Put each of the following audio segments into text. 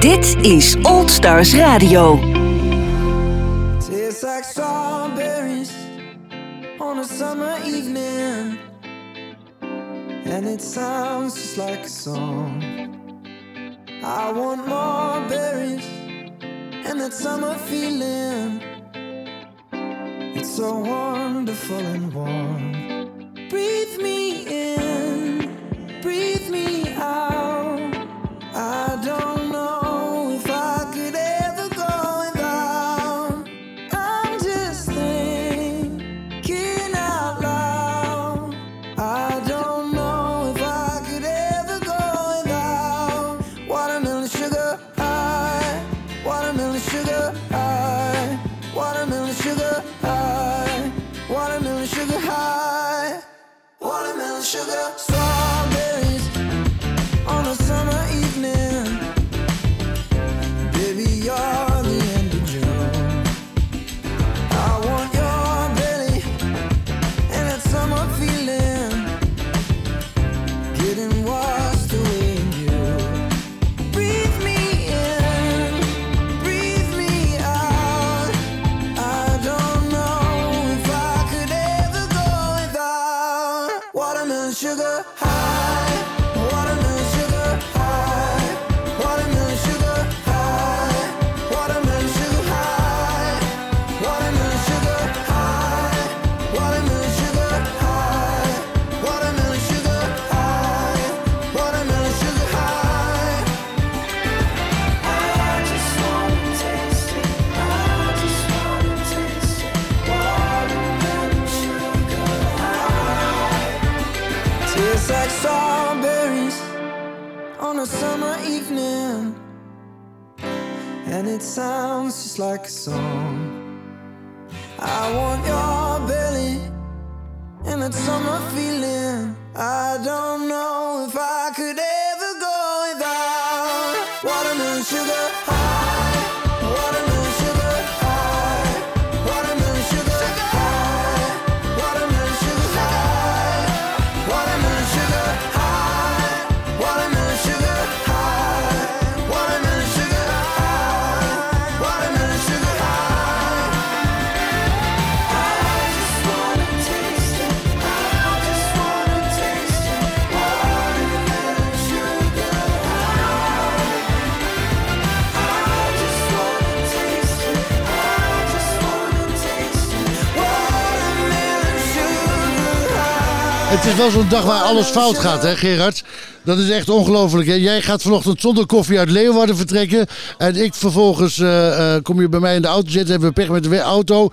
Dit is Old Stars Radio. Tastes like strawberries on a summer evening, and it sounds just like a song. I want more berries and that summer feeling. It's so wonderful and warm. Breathe me in, breathe like a song. I want your belly and that summer feeling. I don't Het is wel zo'n dag waar alles fout gaat, hè Gerard? Dat is echt ongelooflijk. Jij gaat vanochtend zonder koffie uit Leeuwarden vertrekken. En ik vervolgens eh, eh, kom je bij mij in de auto zitten. Hebben we pech met de auto.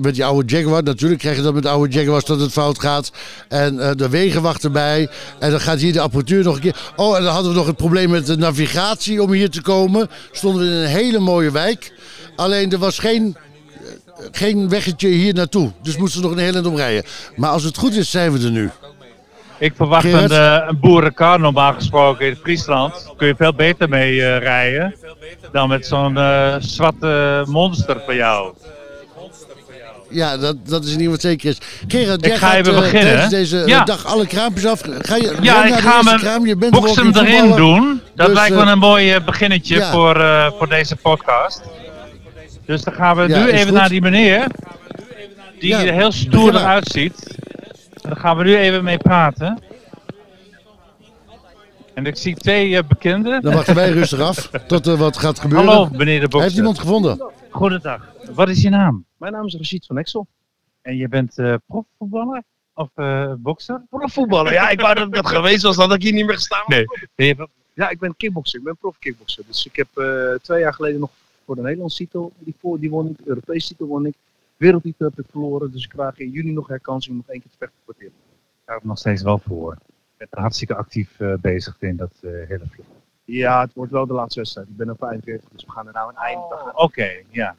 Met die oude Jaguar. Natuurlijk krijg je dat met de oude Jaguars dat het fout gaat. En eh, de wegenwacht erbij. En dan gaat hier de apparatuur nog een keer. Oh, en dan hadden we nog het probleem met de navigatie om hier te komen. Stonden we in een hele mooie wijk. Alleen er was geen geen weggetje hier naartoe. Dus moesten we nog een hele eind omrijden. Maar als het goed is, zijn we er nu. Ik verwacht een, eh, een boerenkar normaal gesproken in Friesland. Kun je veel beter mee eh, rijden dan met zo'n eh, zwarte monster van jou. Ja, dat, dat is in ieder geval zeker is. Gerard, Ik ga gaat even eh, beginnen, deze Ja. dag alle kraampjes af. Ga je Ja, ik de ga boxem walking erin doen. Dat Dus, lijkt me een mooi beginnetje ja. voor, voor deze podcast. Dus dan gaan we Ja, nu even goed. naar die meneer. Die er heel stoer eruit ziet. Daar gaan we nu even mee praten. En ik zie twee eh, bekenden. Dan wachten wij rustig af tot er wat gaat gebeuren. Hallo, meneer de bokser. Heeft iemand gevonden? Goedendag. Wat is je naam? Mijn naam is Rashid van Exel. En je bent eh profvoetballer? Of eh bokser? Profvoetballer. Ja, ik wou dat ik dat geweest was, dan had ik hier niet meer gestaan. Nee. Ja, ik ben kickbokser. Ik ben profkickbokser. Dus ik heb eh, twee jaar geleden nog voor de Nederlandse titel, die, voor, die won ik. De Europese titel won ik. Wereldtitel heb ik verloren. Dus ik krijg in juni nog herkansing om nog één keer te vechten voor het titel. Daar heb ik nog steeds wel voor. Bent er hartstikke actief eh, bezig in dat eh, hele vloer. Ja, het wordt wel de laatste wedstrijd. Ik ben op 45, dus we gaan er nou een eind aan. Oké, ja.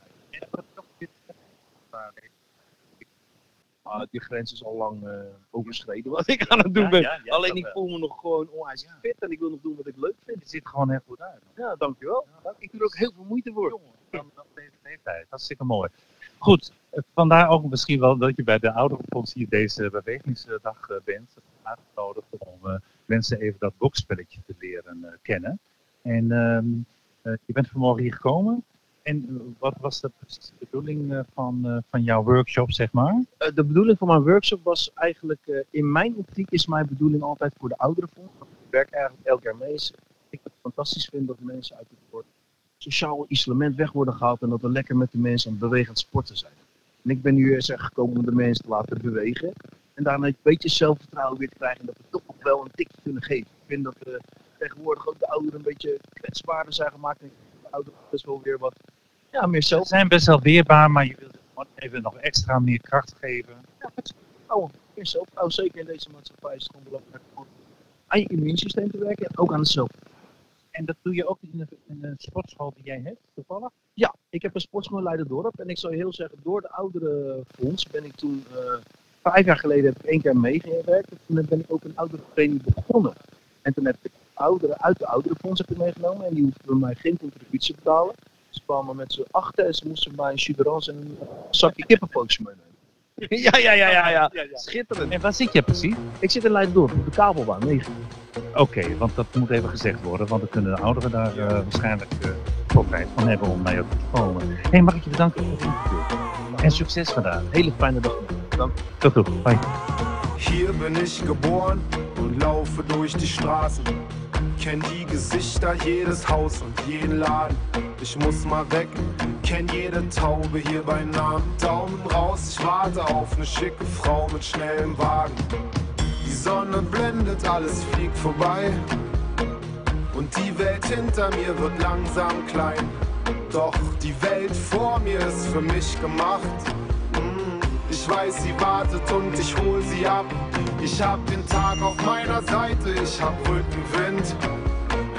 Ah, die grens is al lang eh, overschreden wat ik aan het doen Ja, ben. ja, ja, Alleen dat ik voel me nog gewoon onwijs fit en ik wil nog doen wat ik leuk vind. Ziet er gewoon heel goed uit. Ja, dankjewel. Ik doe er ook heel veel moeite voor. Jongen, dan, dan heeft het tijd. Hartstikke mooi. Goed, eh, vandaar ook misschien wel dat je bij de ouderenfonds hier deze bewegingsdag eh, bent. Uitgenodigd om eh, mensen even dat boksspelletje te leren eh, kennen. En ehm, Eh, je bent vanmorgen hier gekomen. En wat was de bedoeling van, van jouw workshop, zeg maar? De bedoeling van mijn workshop was eigenlijk, in mijn optiek is mijn bedoeling altijd voor de ouderenfonds. Ik werk eigenlijk elk jaar mee. Ik het fantastisch vind dat mensen uit het sociaal isolement weg worden gehaald en dat we lekker met de mensen aan het bewegen aan het sporten zijn. En ik ben nu eens gekomen om de mensen te laten bewegen en daarna een beetje zelfvertrouwen weer te krijgen en dat we toch nog wel een tikje kunnen geven. Ik vind dat we tegenwoordig ook de ouderen een beetje kwetsbaarder zijn gemaakt en de ouderen best wel weer wat ja, meer Ze zelf. zijn best wel weerbaar, maar je wilt gewoon even nog extra meer kracht geven. Ja, zelfvertrouwen. Meer zelfvertrouwen, zeker in deze maatschappij is het gewoon belangrijk om aan je immuunsysteem te werken en ook aan het zelf. En dat doe je ook in de sportschool die jij hebt, toevallig? Ja, ik heb een sportschool in Leiden-dorp en ik zou heel zeggen, door de oudere fonds ben ik toen, eh, vijf jaar geleden heb ik één keer meegewerkt en toen ben ik ook een oudere training begonnen. En toen heb ik ouderen uit de oudere fonds heb ik meegenomen en die hoefden mij geen contributie te betalen. Ze kwamen met z'n achten en ze moesten bij een chuberans en een zakje kippenpootjes meenemen. Ja, ja, ja, ja, ja. Schitterend. En waar zit je precies? Ik zit in Leiden-dorp op de kabelbaan, 9. Oké, want dat moet even gezegd worden, want dan kunnen de ouderen daar eh, waarschijnlijk uh, profijt van hebben om naar jou toe te komen. Hé, hey, mag ik je bedanken voor het interview? En succes vandaag. Hele fijne dag. Toe. Bye. Hier bin ich geboren und laufe durch die Straßen. Kenn die Gesichter, jedes Haus und jeden Laden. Ich muss mal weg, kenn jede Taube hier bei Namen. Daumen raus, ich warte auf eine schicke Frau mit schnellem Wagen. Die Sonne blendet, alles fliegt vorbei. Und die Welt hinter mir wird langsam klein. Doch die Welt vor mir ist für mich gemacht. Mm, Ich weiß, sie wartet und ich hol sie ab. Ich hab den Tag auf meiner Seite, ich hab Rückenwind.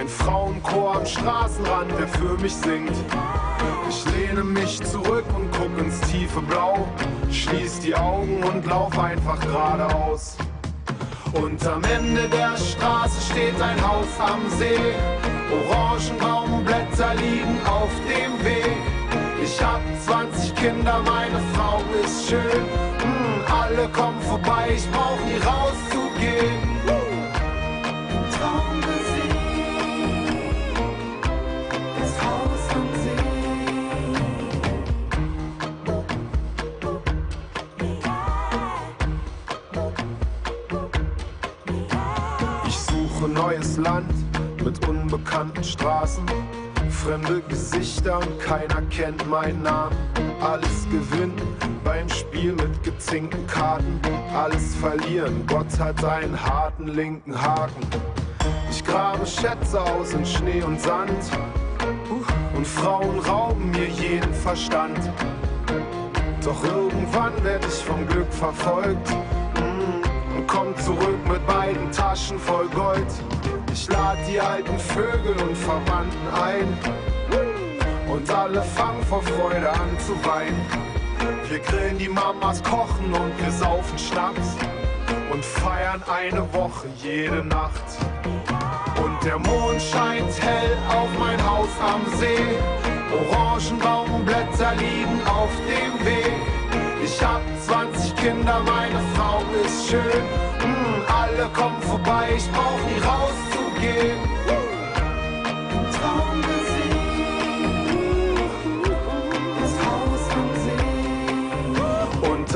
Ein Frauenchor am Straßenrand, der für mich singt. Ich lehne mich zurück und guck ins tiefe Blau. Schließ die Augen und lauf einfach geradeaus. Und am Ende der Straße steht ein Haus am See. Orangenbaumblätter liegen auf dem Weg. Ich hab 20 Kinder, meine Frau ist schön. Hm, alle kommen vorbei, ich brauch nie rauszugehen. Traum gesehen, das Haus am Ich suche neues Land mit unbekannten Straßen, fremde Gesichter und keiner kennt meinen Namen. Alles gewinnen beim Spiel mit gezinkten Karten, alles verlieren. Gott hat einen harten linken Haken. Ich grabe Schätze aus in Schnee und Sand und Frauen rauben mir jeden Verstand. Doch irgendwann werd ich vom Glück verfolgt mm, und komm zurück mit beiden Taschen voll Gold. Ich lad die alten Vögel und Verwandten ein und alle fangen vor Freude an zu weinen. Wir grillen die Mamas, kochen und wir saufen Schnaps und feiern eine Woche jede Nacht. Und der Mond scheint hell auf mein Haus am See. Orangenbaumblätter liegen auf dem Weg. Ich hab 20 Kinder, meine Frau ist schön. Mm, alle kommen vorbei, ich brauch nie rauszugehen.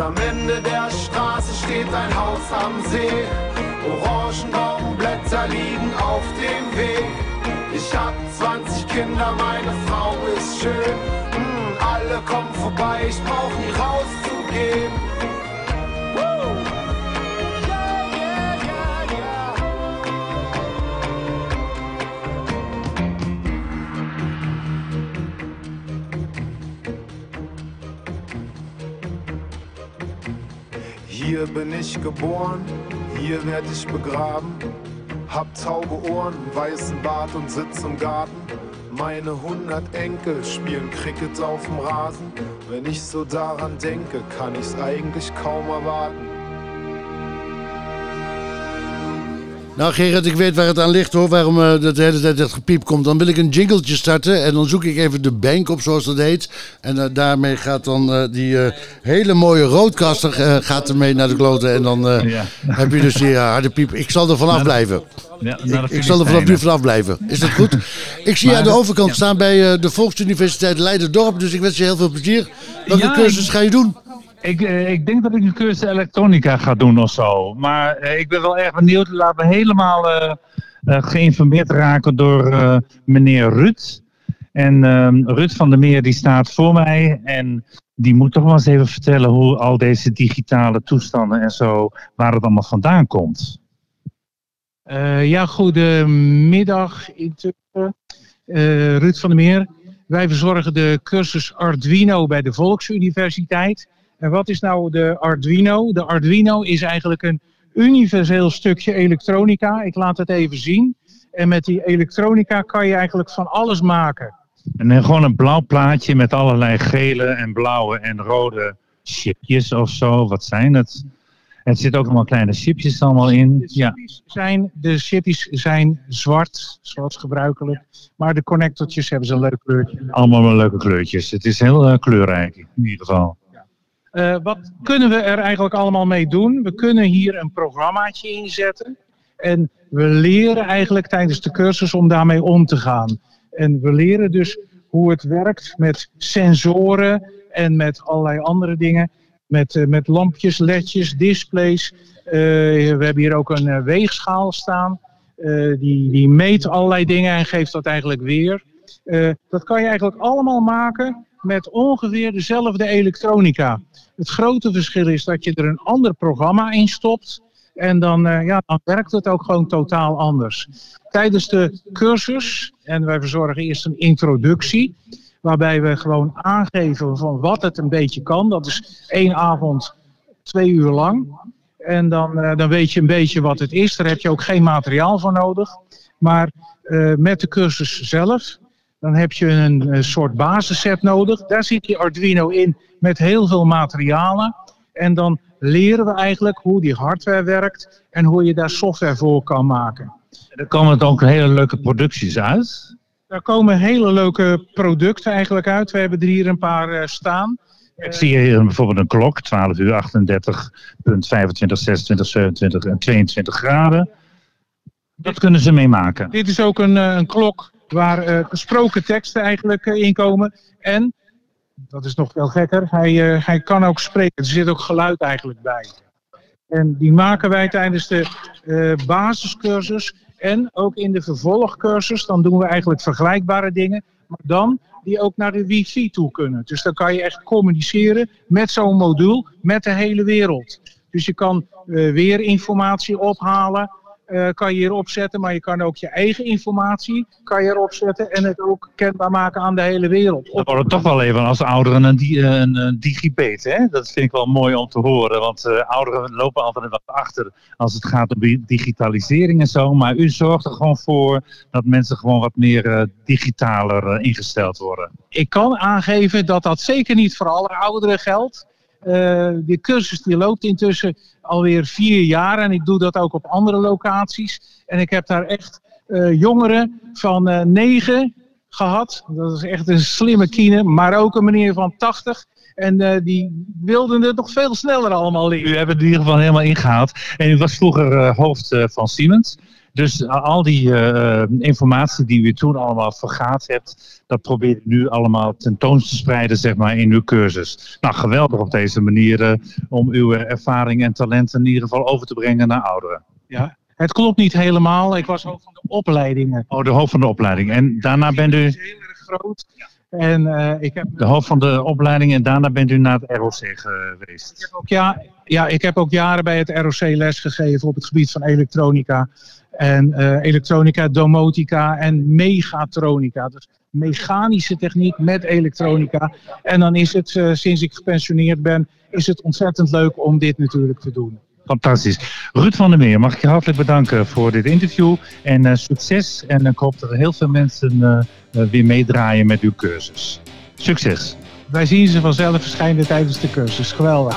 Am Ende der Straße steht ein Haus am See. Orangenbaumblätter liegen auf dem Weg. Ich hab 20 Kinder, meine Frau ist schön. Mm, alle kommen vorbei, ich brauch nie rauszugehen. Hier bin ich geboren, hier werd ich begraben. Hab taube Ohren, weißen Bart und sitz im Garten. Meine hundert Enkel spielen Cricket auf dem Rasen. Wenn ich so daran denke, kann ich's eigentlich kaum erwarten. Nou Gerard, ik weet waar het aan ligt hoor, waarom eh, dat de hele tijd dat gepiep komt. Dan wil ik een jingletje starten en dan zoek ik even de bank op zoals dat heet. En eh, daarmee gaat dan eh, die hele mooie roodkaster gaat ermee naar de kloten. En dan Ja. heb je dus die harde piep. Ik zal er vanaf blijven. Ja, Ik, de ik zal er vanaf nu vanaf blijven. Is dat goed? Ik zie je aan de overkant ja. staan bij de Volksuniversiteit Leiden-Dorp. Dus ik wens je heel veel plezier. Welke cursus ga je doen? Ik, eh, ik denk dat ik een cursus elektronica ga doen of zo. Maar eh, ik ben wel erg benieuwd. Laat me helemaal eh, geïnformeerd raken door meneer Ruud. En ehm, Ruud van der Meer die staat voor mij. En die moet toch wel eens even vertellen hoe al deze digitale toestanden en zo, waar het allemaal vandaan komt. Ja, goedemiddag intussen. Ruud van der Meer. Wij verzorgen de cursus Arduino bij de Volksuniversiteit. En wat is nou de Arduino? De Arduino is eigenlijk een universeel stukje elektronica. Ik laat het even zien. En met die elektronica kan je eigenlijk van alles maken. En dan gewoon een blauw plaatje met allerlei gele en blauwe en rode chipjes of zo. Wat zijn het? Het zit ook allemaal kleine chipjes allemaal in. De Ja. chippies zijn, de chippies zijn zwart, zoals gebruikelijk. Maar de connectortjes hebben ze een leuk kleurtje. Allemaal wel leuke kleurtjes. Het is heel eh, kleurrijk in ieder geval. Eh, wat kunnen we er eigenlijk allemaal mee doen? We kunnen hier een programmaatje inzetten. En we leren eigenlijk tijdens de cursus om daarmee om te gaan. En we leren dus hoe het werkt met sensoren en met allerlei andere dingen. Met, eh, met lampjes, ledjes, displays. Eh, we hebben hier ook een weegschaal staan. Die, die meet allerlei dingen en geeft dat eigenlijk weer. Eh, dat kan je eigenlijk allemaal maken met ongeveer dezelfde elektronica. Het grote verschil is dat je er een ander programma in stopt. En dan, eh, ja, dan werkt het ook gewoon totaal anders. Tijdens de cursus, en wij verzorgen eerst een introductie, waarbij we gewoon aangeven van wat het een beetje kan. Dat is één avond, twee uur lang. En dan, eh, dan weet je een beetje wat het is. Daar heb je ook geen materiaal voor nodig. Maar met de cursus zelf, dan heb je een, soort basisset nodig. Daar zit die Arduino in met heel veel materialen. En dan leren we eigenlijk hoe die hardware werkt en hoe je daar software voor kan maken. En er komen ook hele leuke producties uit. Daar komen hele leuke producten eigenlijk uit. We hebben er hier een paar eh, staan. Ik zie hier bijvoorbeeld een klok, 12 uur 38, punt 25, 26, 27 en 22 graden. Dat kunnen ze meemaken. Dit is ook een, eh, een klok waar eh, gesproken teksten eigenlijk eh, in komen. En, dat is nog veel gekker, hij, eh, hij kan ook spreken. Er zit ook geluid eigenlijk bij. En die maken wij tijdens de basiscursus en ook in de vervolgcursus. Dan doen we eigenlijk vergelijkbare dingen. Maar dan die ook naar de wifi toe kunnen. Dus dan kan je echt communiceren met zo'n module met de hele wereld. Dus je kan eh, weer informatie ophalen, eh, kan je hierop zetten. Maar je kan ook je eigen informatie kan je erop zetten en het ook kenbaar maken aan de hele wereld. Dan wordt het toch wel even als ouderen een, di een, een digibet. Hè? Dat vind ik wel mooi om te horen. Want eh, ouderen lopen altijd wat achter als het gaat om di- digitalisering en zo. Maar u zorgt er gewoon voor dat mensen gewoon wat meer eh, digitaler eh, ingesteld worden. ik kan aangeven dat dat zeker niet voor alle ouderen geldt. Eh, de cursus die loopt intussen alweer vier jaar en ik doe dat ook op andere locaties. En ik heb daar echt eh, jongeren van eh, negen gehad. Dat is echt een slimme kine, maar ook een meneer van 80. En die wilden het nog veel sneller allemaal leren. U hebt het in ieder geval helemaal ingehaald. En u was vroeger hoofd van Siemens. Dus al die informatie die u toen allemaal vergaat hebt, dat probeert u nu allemaal tentoon te spreiden zeg maar, in uw cursus. Nou, geweldig op deze manier eh, om uw eh, ervaring en talenten in ieder geval over te brengen naar ouderen. Ja. Het klopt niet helemaal. Ik was hoofd van de opleidingen. Oh, de hoofd van de opleiding. En daarna bent u is heel erg groot. En eh, ik heb de hoofd van de opleiding en daarna bent u naar het ROC geweest. ook ja, ja, ik heb ook jaren bij het ROC lesgegeven op het gebied van elektronica. En elektronica, domotica en megatronica. Dus mechanische techniek met elektronica. En dan is het, eh, sinds ik gepensioneerd ben, is het ontzettend leuk om dit natuurlijk te doen. Fantastisch. Ruud van der Meer, mag ik je hartelijk bedanken voor dit interview. En eh, succes. En ik hoop dat er heel veel mensen eh, weer meedraaien met uw cursus. Succes. Wij zien ze vanzelf verschijnen tijdens de cursus. Geweldig.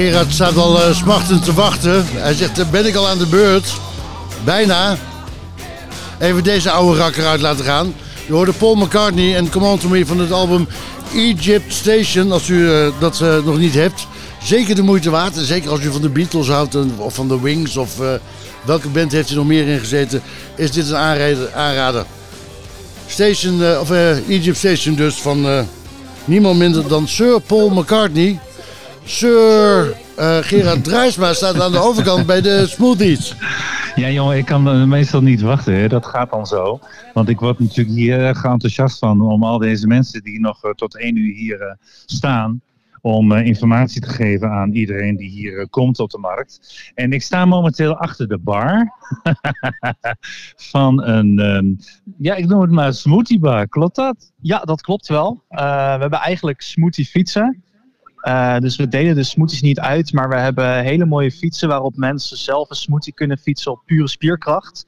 Gerard staat al eh, smachtend te wachten. Hij zegt, eh, ben ik al aan de beurt? Bijna. Even deze oude rakker uit laten gaan. Je hoorde Paul McCartney en Come On To Me van het album Egypt Station. Als u eh, dat nog niet hebt. Zeker de moeite waard. En zeker als u van de Beatles houdt of van de Wings. Of welke band heeft u nog meer in gezeten. Is dit een aanrader. aanrader. Station, of Egypt Station dus van niemand minder dan Sir Paul McCartney. Sir eh, Gerard Druisma staat aan de overkant bij de smoothies. Ja, jongen, ik kan eh, meestal niet wachten. Hè. Dat gaat dan zo. Want ik word natuurlijk hier erg enthousiast van om al deze mensen die nog eh, tot één uur hier eh, staan. Om eh, informatie te geven aan iedereen die hier eh, komt op de markt. En ik sta momenteel achter de bar van een, ehm, ja, ik noem het maar smoothie bar. Klopt dat? Ja, dat klopt wel. Eh, we hebben eigenlijk smoothie fietsen. Eh, dus we delen de smoothies niet uit, maar we hebben hele mooie fietsen waarop mensen zelf een smoothie kunnen fietsen op pure spierkracht.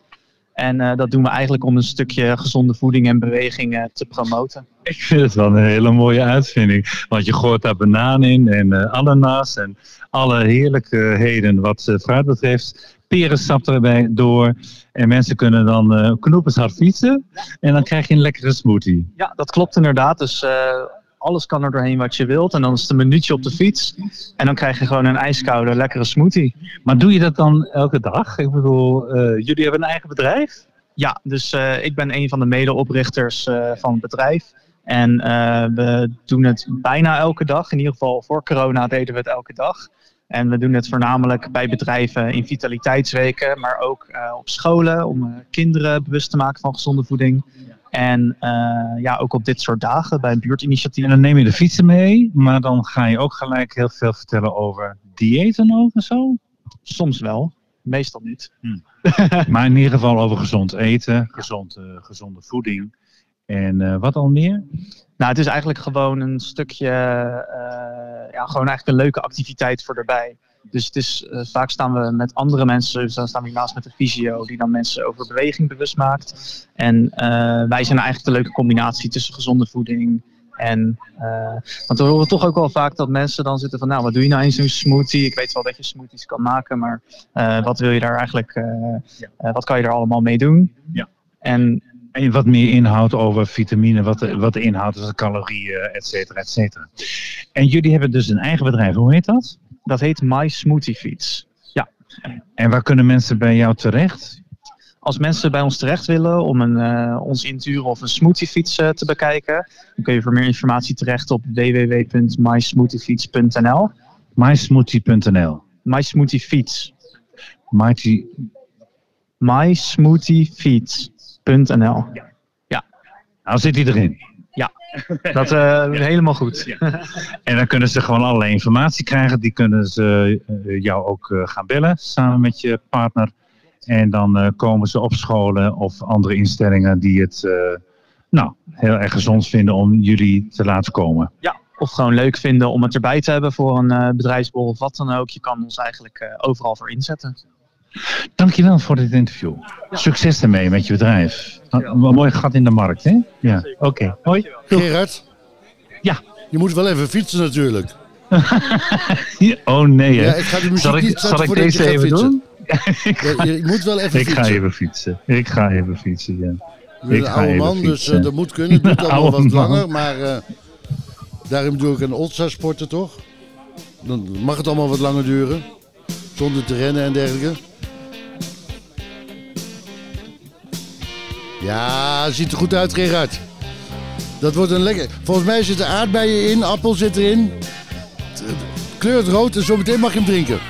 En eh, dat doen we eigenlijk om een stukje gezonde voeding en beweging eh, te promoten. Ik vind het wel een hele mooie uitvinding. Want je gooit daar banaan in en eh, ananas en alle heerlijkheden wat fruit betreft. Perensap erbij door. En mensen kunnen dan eh knoepershard fietsen. En dan krijg je een lekkere smoothie. Ja, dat klopt inderdaad. Dus alles kan er doorheen wat je wilt. En dan is het een minuutje op de fiets. En dan krijg je gewoon een ijskoude, lekkere smoothie. Maar doe je dat dan elke dag? Ik bedoel, eh, jullie hebben een eigen bedrijf? Ja, dus eh, ik ben een van de medeoprichters eh van het bedrijf. En we doen het bijna elke dag. In ieder geval voor corona deden we het elke dag. En we doen het voornamelijk bij bedrijven in vitaliteitsweken, maar ook op scholen om kinderen bewust te maken van gezonde voeding. En eh, ja, ook op dit soort dagen bij een buurtinitiatief. En dan neem je de fietsen mee, maar dan ga je ook gelijk heel veel vertellen over diëten ook en zo. Soms wel, meestal niet. Maar in ieder geval over gezond eten, gezond, eh, gezonde voeding. En eh, wat al meer? Nou, het is eigenlijk gewoon een stukje, ja, gewoon eigenlijk een leuke activiteit voor erbij. Dus het is, eh, vaak staan we met andere mensen, dus dan staan we hiernaast met een visio die dan mensen over beweging bewust maakt. En eh, wij zijn eigenlijk de leuke combinatie tussen gezonde voeding en, eh, want we horen toch ook wel vaak dat mensen dan zitten van, nou, wat doe je nou in zo'n smoothie? Ik weet wel dat je smoothies kan maken, maar wat wil je daar eigenlijk, wat kan je daar allemaal mee doen? Ja. En En wat meer inhoud over vitamine, wat de, wat de inhoud is, de calorieën, et cetera, et cetera. En jullie hebben dus een eigen bedrijf, hoe heet dat? dat heet My Smoothie Feeds. En waar kunnen mensen bij jou terecht? Als mensen bij ons terecht willen om een, eh, ons inturen of een smoothiefiets eh, te bekijken, dan kun je voor meer informatie terecht op www.mysmoothiefiets.nl. mysmoothie.nl MySmoothiefiets. Mighty, MySmoothiefiets.nl. nou zit hij erin. Dat eh helemaal goed. En dan kunnen ze gewoon allerlei informatie krijgen. Die kunnen ze eh, jou ook eh, gaan bellen samen met je partner. En dan eh, komen ze op scholen of andere instellingen die het eh, nou, heel erg gezond vinden om jullie te laten komen. Ja, of gewoon leuk vinden om het erbij te hebben voor een eh bedrijfsborrel of wat dan ook. Je kan ons eigenlijk eh, overal voor inzetten. Dankjewel voor dit interview. Succes ermee met je bedrijf. Een mooi gat in de markt, hè? Ja, oké. Hoi. Gerard? Ja. Je moet wel even fietsen natuurlijk. Oh nee, hè. Ja, ik ga de muziek zal ik, niet zal ik deze even fietsen. doen? Je moet wel even Ik fietsen. ga even fietsen. Ik ga even fietsen, ja. Ik ben Ik een oude man, dus eh, dat moet kunnen. Het doet allemaal wat man. langer, maar eh, daarom doe ik een Oldstar sporten toch? Dan mag het allemaal wat langer duren. Zonder te rennen en dergelijke. Ja, ziet er goed uit, Gerard. Dat wordt een lekker. Volgens mij zitten aardbeien in, appel zit erin. Kleurt rood en zometeen mag je hem drinken.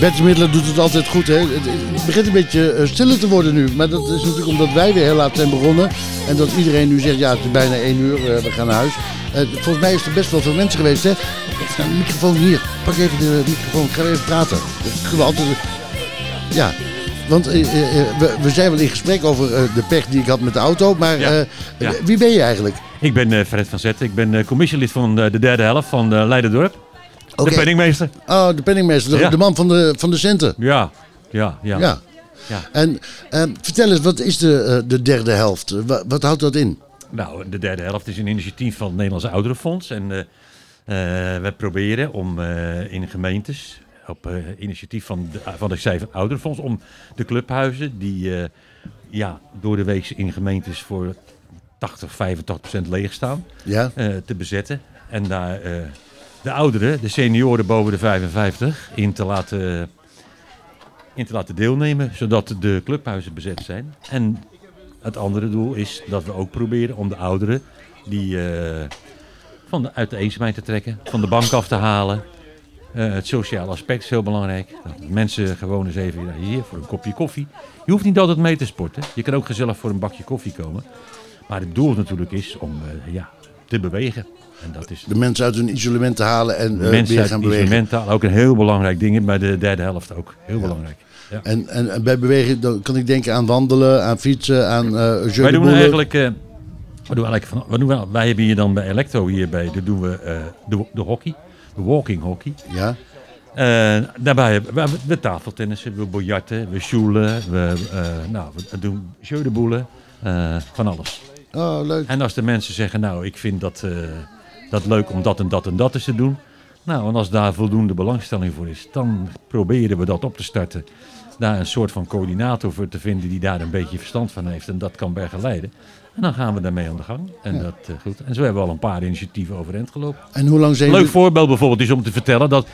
Bert doet het altijd goed. Hè? Het, begint een beetje eh, stiller te worden nu. Maar dat is natuurlijk omdat wij weer heel laat zijn begonnen. En dat iedereen nu zegt, ja het is bijna één uur, eh, we gaan naar huis. Eh, volgens mij is er best wel veel mensen geweest. Hè? De microfoon hier. Pak even de microfoon, ga even praten. Dat kunnen we altijd... Ja, want we, zijn wel in gesprek over de pech die ik had met de auto. Maar Ja. Ja. wie ben je eigenlijk? Ik ben Fred van Zetten. Ik ben commissielid van de derde helft van Leiderdorp. De penningmeester. Oh, de penningmeester, de, Ja. de man van de, van de centen. Ja, ja, ja. Ja. Ja. En vertel eens, wat is de, eh, de derde helft? Wa- wat houdt dat in? Nou, de derde helft is een initiatief van het Nederlandse Ouderenfonds. En eh, wij proberen om in gemeentes, op initiatief van de, van de Cijfer Ouderenfonds, om de clubhuizen die ja, door de week in gemeentes voor 80, 85 procent leeg staan, Ja? te bezetten. En daar de ouderen, de senioren boven de 55, in te laten, in te laten deelnemen, zodat de clubhuizen bezet zijn. En het andere doel is dat we ook proberen om de ouderen die eh, van de, uit de eenzaamheid te trekken, van de bank af te halen. Eh, het sociale aspect is heel belangrijk. Dat mensen gewoon eens even hier voor een kopje koffie. Je hoeft niet altijd mee te sporten. Je kan ook gezellig voor een bakje koffie komen. Maar het doel natuurlijk is om eh, ja, te bewegen. En dat is De mensen uit hun isolement te halen en eh, mensen weer gaan bewegen. isolement halen. Ook een heel belangrijk ding bij de derde helft ook. Heel belangrijk. Ja. En, en, en bij bewegen dan kan ik denken aan wandelen, aan fietsen, aan jeu Wij doen eigenlijk, eh, we doen eigenlijk van, doen, wel- wij hebben hier dan bij Electro hierbij, daar doen we de, de hockey, de walking hockey. Ja, daarbij hebben we, we tafeltennissen, we biljarten, we sjoelen, we, nou, we doen jeu de van alles. oh leuk. En als de mensen zeggen, nou, ik vind dat, dat leuk om dat en dat en dat eens te doen. Nou, en als daar voldoende belangstelling voor is, dan proberen we dat op te starten. Daar een soort van coördinator voor te vinden die daar een beetje verstand van heeft en dat kan begeleiden. En dan gaan we daarmee aan de gang. En, dat, eh, goed. en zo hebben we al een paar initiatieven overeind gelopen. En hoe lang zijn leuk voorbeeld bijvoorbeeld is om te vertellen dat.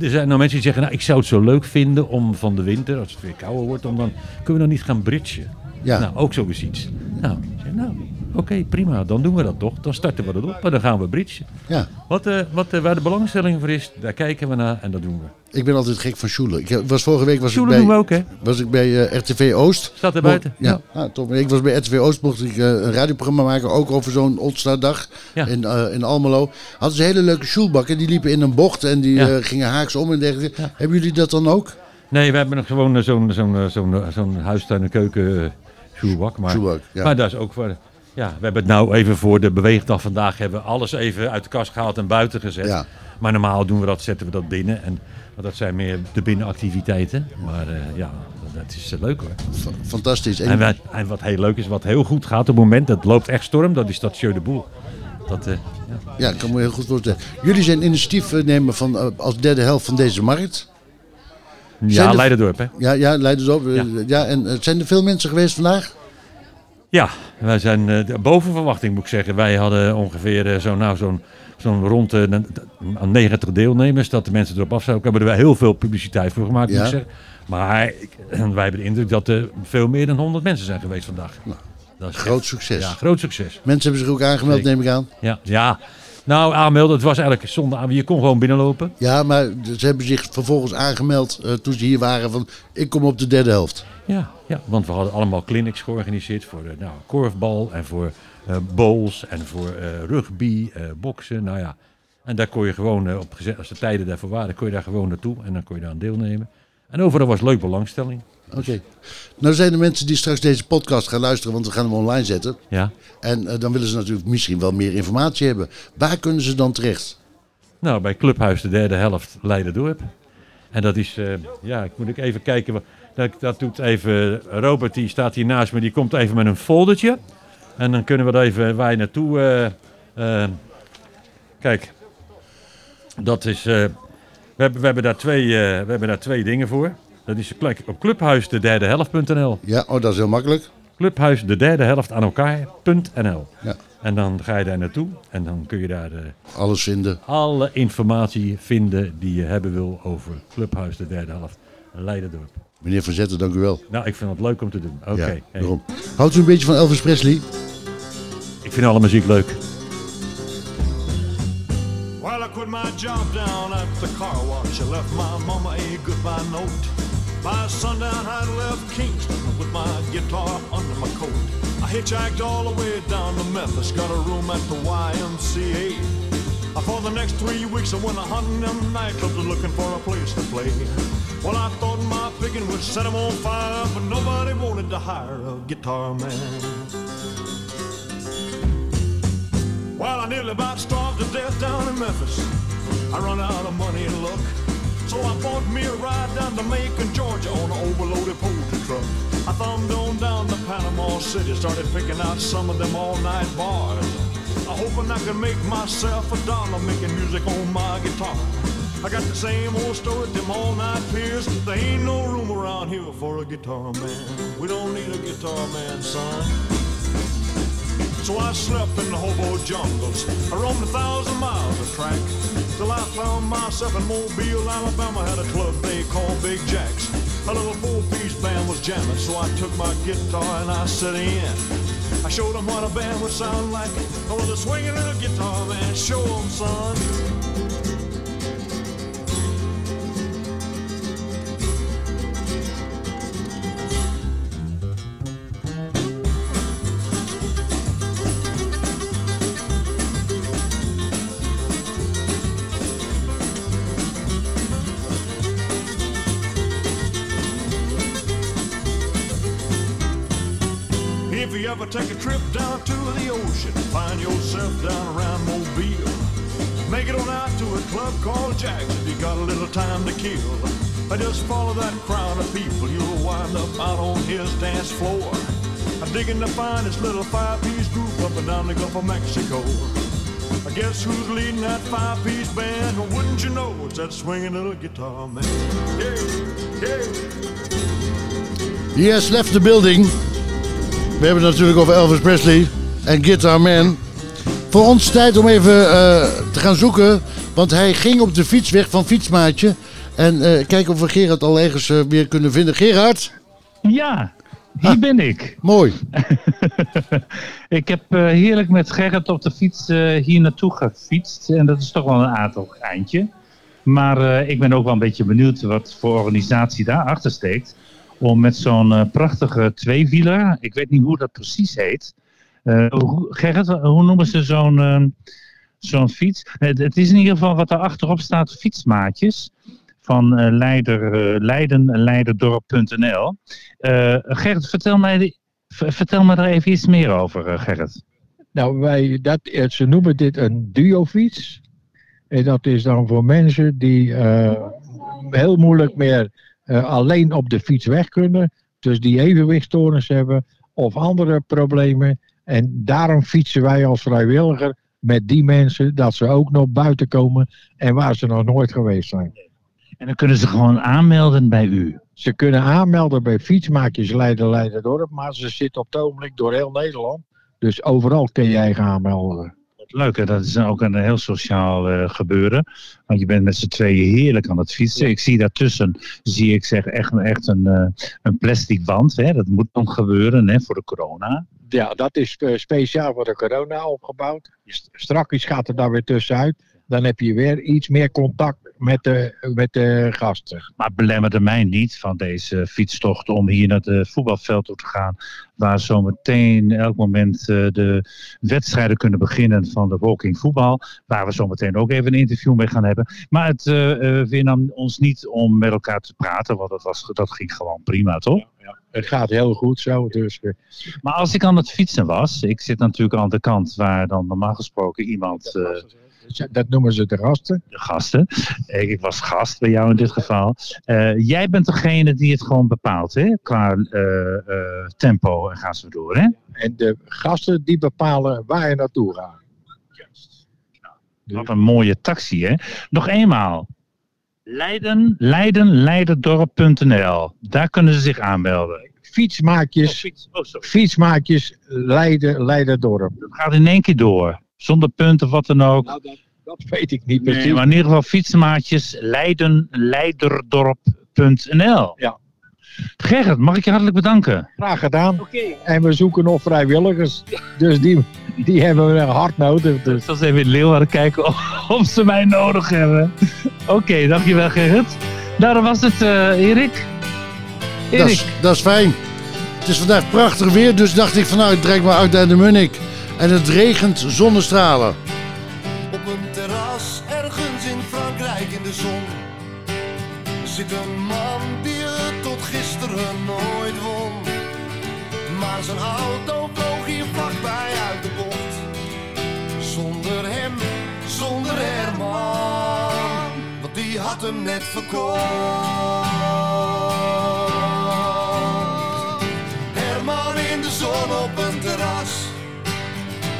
Er zijn nou mensen die zeggen, nou, ik zou het zo leuk vinden om van de winter, als het weer kouder wordt, om dan kunnen we dan niet gaan bridgen. Ja. Nou, ook zo is iets. Nou, nou oké, prima, dan doen we dat toch. Dan starten we dat op en dan gaan we bridgen. Ja, Wat, eh, wat, eh, waar de belangstelling voor is, daar kijken we naar en dat doen we. ik ben altijd gek van Sjoelen. Ik heb- was vorige week was ik bij, doen we ook, hè? was ik bij eh, RTV Oost. Staat er buiten. Ja, Ja. Nou, top. Ik was bij RTV Oost, mocht ik eh, een radioprogramma maken, ook over zo'n Oldstardag Ja. in, eh, in Almelo. Hadden ze hele leuke sjoelbakken, die liepen in een bocht en die Ja. eh, gingen haaks om en dergelijke. Hebben jullie dat dan ook? Nee, we hebben nog gewoon eh, zo'n zo'n eh, zo'n eh, zo'n huistuin- en keuken eh, sjoelbak. Maar, Sjoelbak, ja. maar dat is ook voor... Ja, we hebben het nou even voor de beweegdag vandaag hebben we alles even uit de kast gehaald en buiten gezet. Ja. Maar normaal doen we dat, zetten we dat binnen. En want dat zijn meer de binnenactiviteiten. Maar eh, ja, dat is eh, leuk hoor. Fantastisch. En, En, wat, en wat heel leuk is, wat heel goed gaat op het moment, dat loopt echt storm, dat is dat Jeu de Boel. Dat, eh, ja. ja, ik kan me heel goed voorstellen. Jullie zijn initiatiefnemer van, als derde helft van deze markt. Zijn ja, er- Leiderdorp hè. Ja, ja leiders op. Ja. Ja. en zijn er veel mensen geweest vandaag? Ja, wij zijn eh, boven verwachting moet ik zeggen. Wij hadden ongeveer eh, zo'n nou, zo'n zo'n rond eh, aan 90 deelnemers, dat de mensen erop af zouden. We hebben er wel heel veel publiciteit voor gemaakt, Ja. moet ik zeggen. Maar ik, wij hebben de indruk dat er veel meer dan 100 mensen zijn geweest vandaag. dat is Groot echt- succes. Ja, groot succes. Mensen hebben zich ook aangemeld, Zeker. neem ik aan. Ja, ja. Nou, aanmelden, het was eigenlijk zonder aan. Je kon gewoon binnenlopen. Ja, maar ze hebben zich vervolgens aangemeld eh, toen ze hier waren van ik kom op de derde helft. Ja, ja, want we hadden allemaal clinics georganiseerd voor eh, nou, korfbal en voor eh bowls en voor eh, rugby, boksen. Nou ja, en daar kon je gewoon, op als de tijden daarvoor waren, kon je daar gewoon naartoe en dan kon je daar aan deelnemen. En overal was leuk belangstelling. Oké. Nou zijn er mensen die straks deze podcast gaan luisteren, want we gaan hem online zetten. Ja. En dan willen ze natuurlijk misschien wel meer informatie hebben. Waar kunnen ze dan terecht? Nou, bij Clubhuis de derde helft Leiden-dorp. En dat is, ja, ik moet ik even kijken. Dat, dat doet even, Robert die staat hier naast me, die komt even met een foldertje. En dan kunnen we er even je naartoe. eh, eh, kijk, dat is, eh, we, hebben, we, hebben daar twee, we hebben daar twee dingen voor. Dat is klik op clubhuis de derde helft.nl. Ja, oh, dat is heel makkelijk. Clubhuis de derde helft aan elkaar.nl. Ja. En dan ga je daar naartoe en dan kun je daar... Alles vinden. alle informatie vinden die je hebben wil over Clubhuis de derde helft Leiderdorp. Meneer Van Zetten, dank u wel. Nou, ik vind het leuk om te doen. Oké. Ja, hey. daarom. Houdt u een beetje van Elvis Presley? Ik vind alle muziek leuk. Well, I couldn't my job down at the car wash. I left my mama a goodbye note. By sundown, I left Kingston with my guitar under my coat. I hitchhiked all the way down to Memphis, got a room at the YMCA. For the next three weeks, I went a hunting them nightclubs looking for a place to play. Well, I thought my picking would set set 'em on fire, but nobody wanted to hire a guitar man. Well, I nearly about starved to death down in Memphis. I run out of money and luck. So I bought me a ride down to Macon, Georgia on an overloaded poultry truck. I thumbed on down to Panama City, started picking out some of them all-night bars. I hoping I could make myself a dollar making music on my guitar. I got the same old story them all-night piers. There ain't no room around here for a guitar man. We don't need a guitar man, son. So I slept in the hobo jungles. I roamed a thousand miles of track. Till I found myself in Mobile, Alabama. Had a club they called Big Jacks. A little four-piece band was jamming, so I took my guitar and I set in. I showed them what a band would sound like. Oh, I was a swinging little guitar man. Show 'em, son. Time to kill. Just follow that crowd of people, you'll wind up out on his dance floor. I'm digging to find this little five-piece group up and down the Gulf of Mexico. I guess who's leading that five-piece band? Well, wouldn't you know it's that swinging little guitar man? Yeah, yeah. He left the building. We hebben het natuurlijk over Elvis Presley en Guitar Man. Voor ons tijd om even eh, te gaan zoeken. Want hij ging op de fiets weg van Fietsmaatje. En eh, kijken of we Gerard al ergens eh, weer kunnen vinden. Gerard? Ja, hier ben ik. Mooi. ik heb eh, heerlijk met Gerrit op de fiets hier naartoe gefietst. En dat is toch wel een aardig eindje. Maar ik ben ook wel een beetje benieuwd wat voor organisatie daarachter steekt. Om met zo'n prachtige tweewieler, ik weet niet hoe dat precies heet. Eh, hoe- Gerrit, hoe noemen ze zo'n eh, zo'n fiets? Het, het is in ieder geval wat daar achterop staat, fietsmaatjes. Van eh, Leider. Eh, Gerrit, vertel mij, vertel me daar even iets meer over, Gerrit. Nou, wij, dat, ze noemen dit een duofiets. En dat is dan voor mensen die heel moeilijk meer alleen op de fiets weg kunnen. Dus die evenwichtstoornis hebben of andere problemen. En daarom fietsen wij als vrijwilliger met die mensen dat ze ook nog buiten komen en waar ze nog nooit geweest zijn. En dan kunnen ze gewoon aanmelden bij u. Ze kunnen aanmelden bij Fietsmaakjes Leiden Leiderdorp, maar ze zitten op het ogenblik door heel Nederland. Dus overal kun jij gaan aanmelden. Leuk, dat is ook een heel sociaal eh, gebeuren. Want je bent met z'n tweeën heerlijk aan het fietsen. Ik zie daartussen, zie ik zeg, echt, echt een, eh, een plastic band. Hè? Dat moet dan gebeuren hè, voor de corona. Ja, dat is eh, speciaal voor de corona opgebouwd. Strakjes gaat er daar weer tussenuit. Dan heb je weer iets meer contact met de, met de gasten. Maar belemmerde mij niet van deze fietstocht om hier naar het voetbalveld toe te gaan. Waar zometeen elk moment eh, de wedstrijden kunnen beginnen van de walking voetbal. Waar we zometeen ook even een interview mee gaan hebben. Maar het uh, ons niet om met elkaar te praten, want dat, was, dat ging gewoon prima, toch? Het gaat heel goed zo. Dus, eh, Maar als ik aan het fietsen was, ik zit natuurlijk aan de kant waar dan normaal gesproken iemand. eh, dat noemen ze de gasten. De gasten. Ik, was gast bij jou in dit geval. Eh, jij bent degene die het gewoon bepaalt, hè? Qua eh, eh, tempo en gaan ze door, hè? En de gasten die bepalen waar je naartoe gaat. Wat een mooie taxi, hè? Nog eenmaal. Leiden, Leiden, leiderdorp.nl. Daar kunnen ze zich aanmelden. Fietsmaakjes, oh, fietsmaakjes Leiden, Leiderdorp. Dat gaat in één keer door. Zonder punten of wat dan ook. Nou, dat, dat weet ik niet precies. Nee, maar in ieder geval fietsmaatjes Leiden, leiderdorp.nl. Ja. Gerrit, mag ik je hartelijk bedanken? Graag gedaan. En we zoeken nog vrijwilligers. Dus die, die hebben we hard nodig. Dus. Ik zal eens even in Leeuwarden kijken of, of ze mij nodig hebben. Oké, dankjewel Gerrit. Daar was het, eh, Erik. Dat Erik, is, dat is fijn. Het is vandaag prachtig weer, dus dacht ik van nou, ik trek maar uit naar de Munnik. En het regent zonnestralen. Op een terras ergens in Frankrijk in de zon zit een zijn auto vloog hier vlakbij uit de bocht. Zonder hem, zonder Herman, want die had hem net verkocht. Herman in de zon op een terras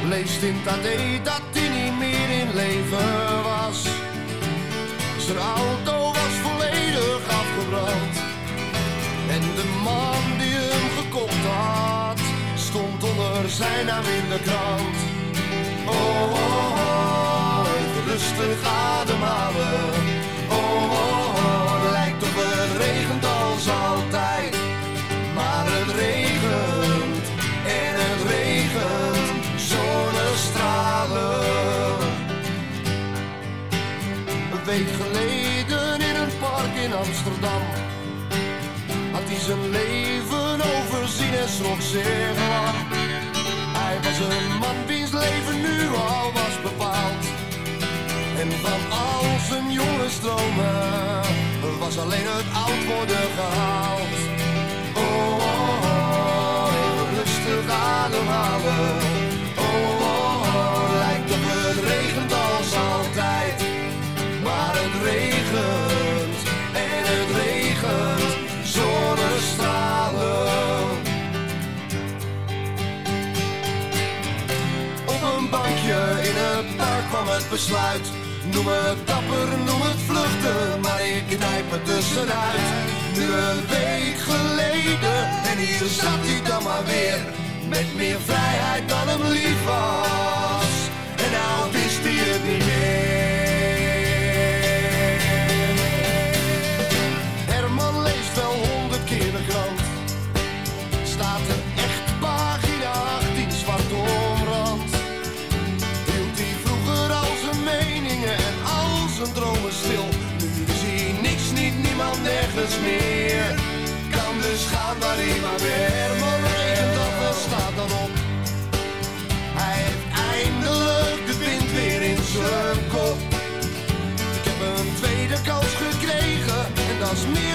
leest in AD dat hij niet meer in leven was. Zijn auto was volledig afgebrand. En de man die hem gekocht had, stond onder zijn naam in de krant. Oh, oh, oh, rustig ademhalen. En schrok zeer lang. Hij was een man wiens leven nu al was bepaald. En van al zijn jonge stromen was alleen het oud worden gehaald. Oh, oh, oh, ademhalen. Kwam het besluit. Noem het dapper, noem het vluchten, maar ik knijp het tussenuit. Nu een week geleden en hier zat hij dan maar weer. Met meer vrijheid dan hem lief was. En nou wist hij het niet meer. Maar weer. Maar regent af en staat dan op. Hij heeft eindelijk de wind weer in zijn kop. Ik heb een tweede kans gekregen en dat is meer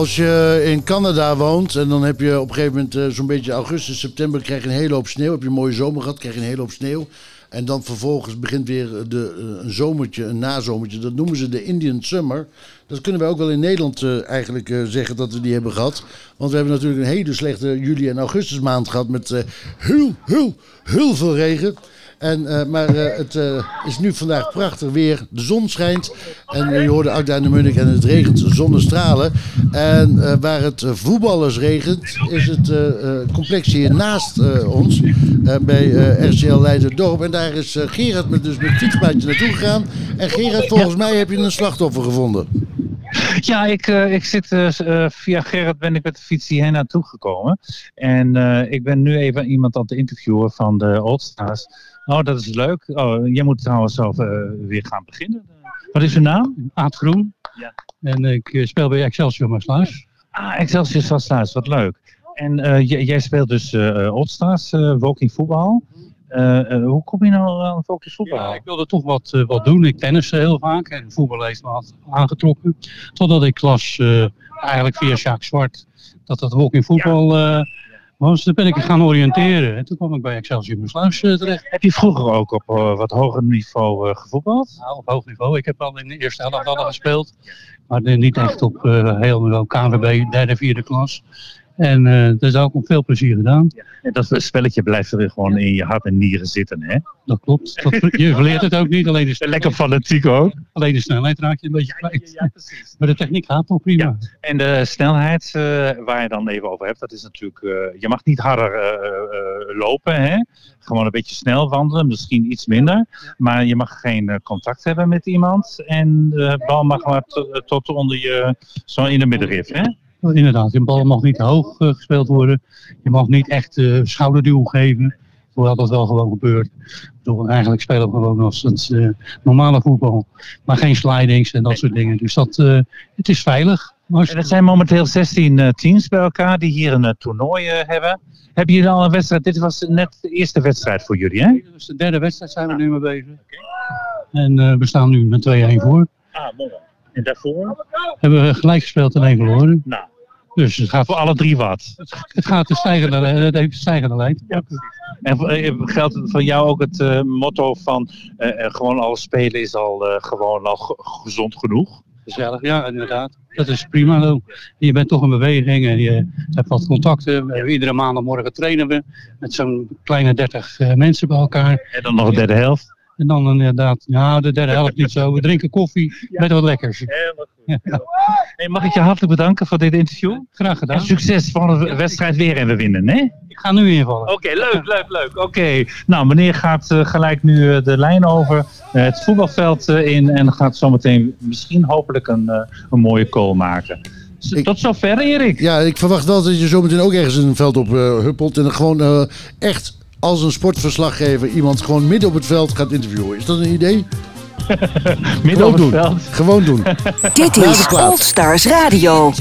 Als je in Canada woont en dan heb je op een gegeven moment eh, zo'n beetje augustus, september krijg je een hele hoop sneeuw. Heb je een mooie zomer gehad, krijg je een hele hoop sneeuw. En dan vervolgens begint weer de, eh, een zomertje, een nazomertje. Dat noemen ze de Indian Summer. Dat kunnen wij ook wel in Nederland eh, eigenlijk zeggen dat we die hebben gehad. Want we hebben natuurlijk een hele slechte juli- en augustusmaand gehad met heel, heel, heel veel regen. En, eh, maar eh, het eh, is nu vandaag prachtig weer. De zon schijnt. En je hoorde Agda in de Munnik en het regent zonnestralen. En waar het voetballers regent, is het complex hier naast ons. bij RCL Leiderdorp. En daar is Gerard met, dus met fietspaadje naartoe gegaan. En Gerard, volgens mij heb je een slachtoffer gevonden. Ja, ik, ik zit via Gerrit ben ik met de fiets hierheen naartoe gekomen. En ik ben nu even iemand aan het interviewen van de Oldstars. Oh, dat is leuk. Oh, jij moet trouwens zelf eh, weer gaan beginnen. Wat is uw naam? Aad Groen. Ja. En ik eh, speel bij Excelsior Maasluis. Ah, Excelsior Stadslaars, wat leuk. En eh, j- jij speelt dus eh Oldstars, eh walking voetbal. Eh, eh, hoe kom je nou aan focus voetbal? Ja, ik wilde toch wat, eh, wat doen. Ik tenniste heel vaak en voetbal heeft me aangetrokken. Totdat ik las, eh, eigenlijk via Jacques Zwart, dat dat ook in voetbal was. Toen ben ik gaan oriënteren. En toen kwam ik bij Excelsior Maasluis eh, terecht. Heb je vroeger ook op eh, wat hoger niveau eh, gevoetbald? Nou, op hoog niveau. Ik heb al in de eerste helft al gespeeld. Maar niet echt op eh, heel niveau KNVB, derde, vierde klas. En eh dat is ook met veel plezier gedaan. En dat spelletje blijft er gewoon in je hart en nieren zitten, hè? Dat klopt. Dat, je verleert het ook niet. Alleen de, Lekker fanatiek ook. alleen de snelheid raak je een beetje kwijt. Maar de techniek gaat toch prima. En de snelheid eh, waar je dan even over hebt, dat is natuurlijk, eh, je mag niet harder lopen, hè? Gewoon een beetje snel wandelen, misschien iets minder. Maar je mag geen contact hebben met iemand en de bal mag maar tot, tot onder je, zo in de middenrif, hè? Inderdaad, een bal mag niet te hoog eh, gespeeld worden. Je mag niet echt eh, schouderduw geven. Hoewel dat wel gewoon gebeurt. Bedoel, eigenlijk spelen we gewoon als het eh, normale voetbal. Maar geen slidings en dat soort dingen. Dus dat, eh, het is veilig. Maar er zijn momenteel 16 eh, teams bij elkaar die hier een toernooi hebben. Hebben jullie al een wedstrijd? Dit was net de eerste wedstrijd voor jullie, hè? Dus de derde wedstrijd zijn we nu mee bezig. En eh, we staan nu met 2-1 voor. Ah, mooi. En daarvoor? Hebben we gelijk gespeeld en één verloren. Nou. Dus het gaat voor alle drie wat. Het gaat de stijgende, het heeft stijgende lijn. En eh, geldt het voor jou ook het eh, motto van eh, eh, gewoon alles spelen is al eh, gewoon al ge- gezond genoeg? Gezellig, ja, inderdaad. Dat is prima. Je bent toch in beweging en je hebt wat contacten. Iedere maandagmorgen trainen we met zo'n kleine 30 eh, mensen bij elkaar. En dan nog een derde helft. En dan inderdaad, nou, de derde helft niet zo. We drinken koffie met wat lekkers. Ja. Hey, mag ik je hartelijk bedanken voor dit interview? Graag gedaan. En succes van de wedstrijd weer en we winnen, hè? Ik ga nu invallen. Oké, leuk, leuk, leuk. Oké, nou meneer gaat eh, gelijk nu eh, de lijn over eh, het voetbalveld in en gaat zometeen misschien hopelijk een, een mooie goal maken. Z- Tot zover, Erik. Ja, ik verwacht wel dat je zometeen ook ergens een veld op huppelt. En dan gewoon echt als een sportverslaggever iemand gewoon midden op het veld gaat interviewen. Is dat een idee? Midden Gewoon op het doen. veld. Gewoon doen. Dit is plaat. Old Stars Radio.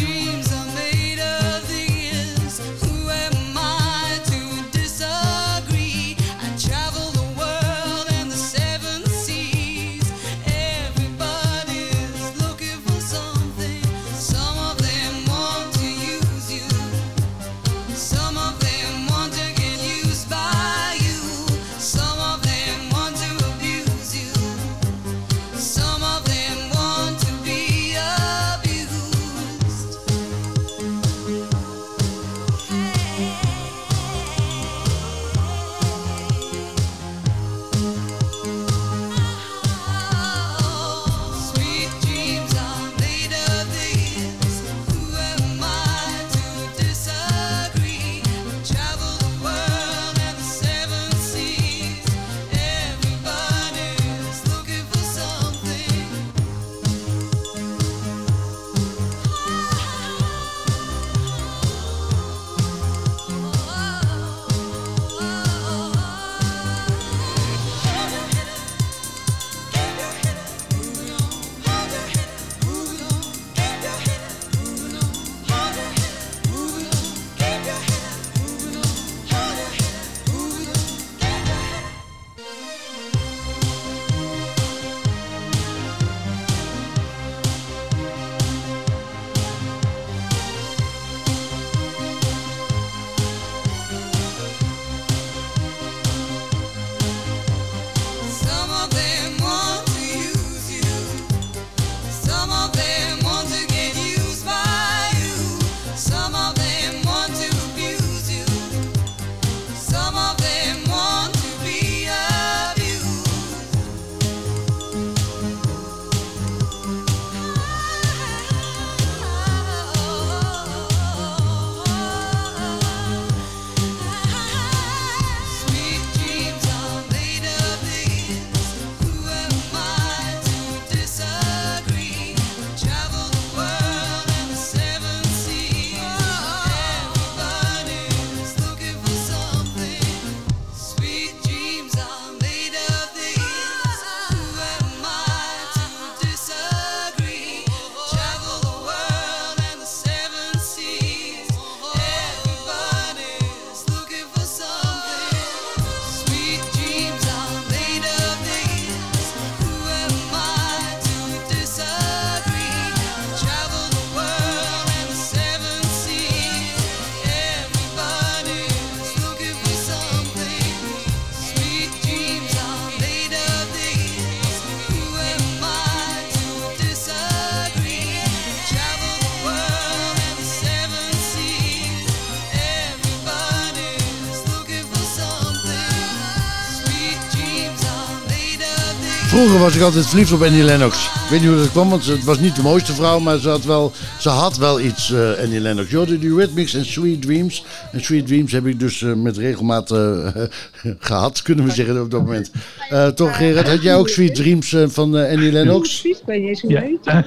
Vroeger was ik altijd verliefd op Annie Lennox. Ik weet niet hoe dat kwam, want het was niet de mooiste vrouw, maar ze had wel, ze had wel iets, eh, Annie Lennox. Jorde die Rhythmics en Sweet Dreams. En Sweet Dreams heb ik dus eh, met regelmaat eh, gehad, kunnen we zeggen op dat moment. Eh, toch Gerard, had jij ook Sweet Dreams van Annie Lennox? Precies, ben je heet.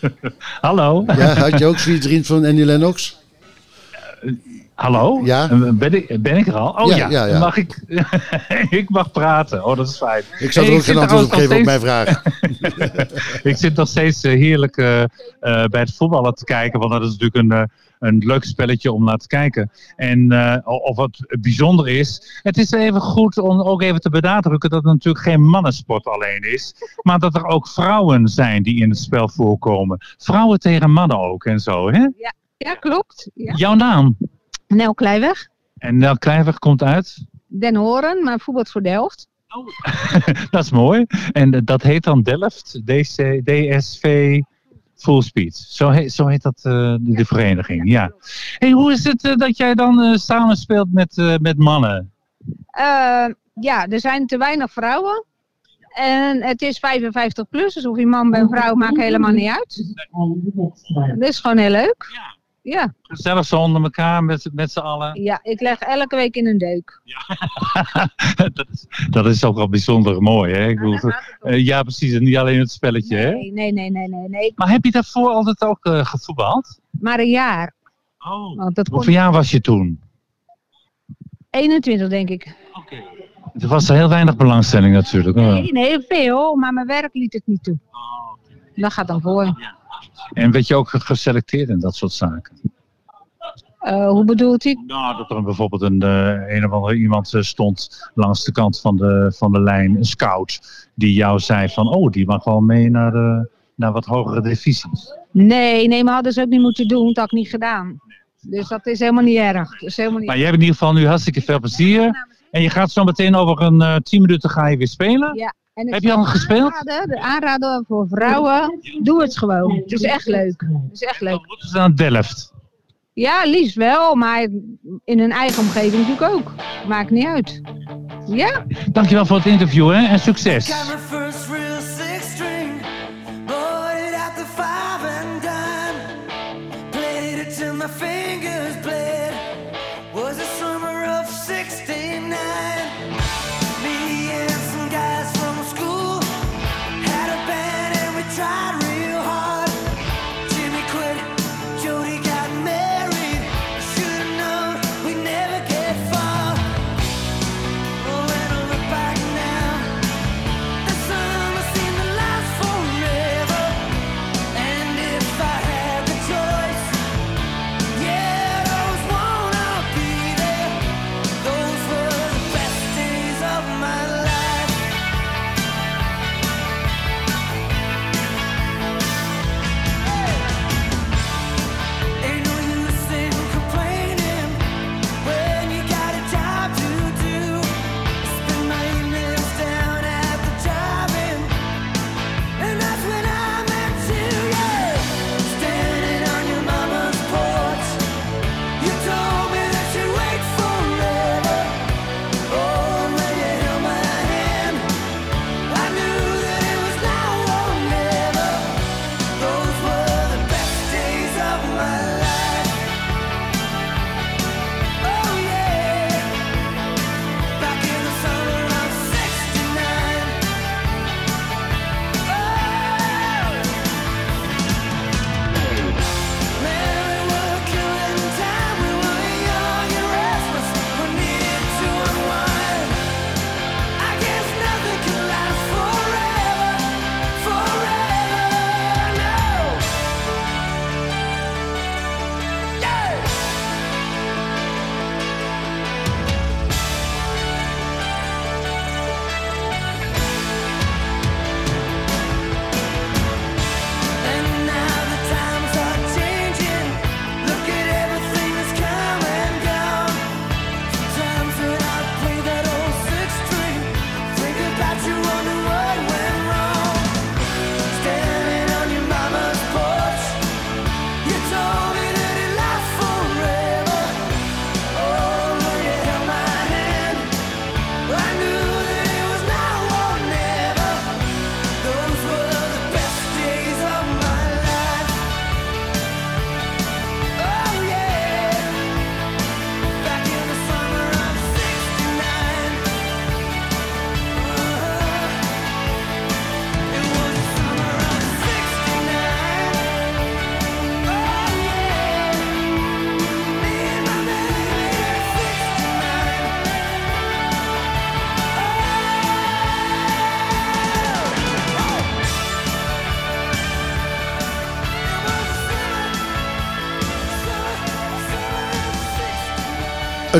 Hallo? Ja, had je ook Sweet Dreams van Annie Lennox? Hallo? Ja. Eh, Ben ik, ben ik er al? Oh Ja, ja, ja, ja. Mag ik, ik mag praten. Oh, dat is fijn. Ik zou er ook geen zit antwoord op geven op nog mijn steeds- vraag. ik zit nog steeds eh, heerlijk eh, eh, bij het voetballen te kijken. Want dat is natuurlijk een, eh, een leuk spelletje om naar te kijken. En eh, of wat bijzonder is. Het is even goed om ook even te benadrukken dat het natuurlijk geen mannensport alleen is. Maar dat er ook vrouwen zijn die in het spel voorkomen. Vrouwen tegen mannen ook en zo. Hè? Ja, ja klopt. Ja. Jouw naam? Nel Kleiweg, En Nel Kleiweg komt uit? Den Horen, maar voetbalt voor Delft. dat is mooi. En eh, dat heet dan Delft, DC, DSV Full Speed. Zo heet, zo heet dat, eh, de, vereniging, ja. Hey, hoe is het eh, dat jij dan eh, samen speelt met, eh, met mannen? Eh, ja, er zijn te weinig vrouwen. En het is 55 plus, dus of je man bent vrouw maakt helemaal niet uit. Dat is gewoon heel leuk. Ja, Gezellig zo onder elkaar met, met z'n allen. ja, ik leg elke week in een deuk. dat, is, dat is ook wel bijzonder mooi, hè? Ik bedoel, eh, ja, precies. En niet alleen het spelletje, hè? Nee, nee, nee, nee, nee. nee. Maar heb je daarvoor altijd ook eh, gevoetbald? Maar een jaar. Oh. Want dat Hoeveel kon jaar was je toen? 21 denk ik. Er was er heel weinig belangstelling natuurlijk. Nee, nee, veel, maar mijn werk liet het niet toe. Dat gaat dan voor. En werd je ook geselecteerd in dat soort zaken? Eh, hoe bedoelt u? Nou, dat er bijvoorbeeld een, eh, een of andere iemand eh, stond langs de kant van de, van de lijn, een scout, die jou zei van, oh, die mag wel mee naar, de, naar wat hogere divisies. Nee, nee, maar hadden ze ook niet moeten doen. Dat had ik niet gedaan. Dus dat is helemaal niet erg. Dat is helemaal niet Maar jij hebt in ieder geval nu hartstikke veel plezier. En je gaat zo meteen over een eh 10 minuten ga je weer spelen. Ja. En Heb je al gespeeld? aanraden, de aanrader voor vrouwen, doe het gewoon. Het is echt leuk. Het is echt leuk. Dat is aan Delft. Ja, liefst wel, maar in hun eigen omgeving natuurlijk ook. Maakt niet uit. Ja? Dankjewel voor het interview hè? en succes.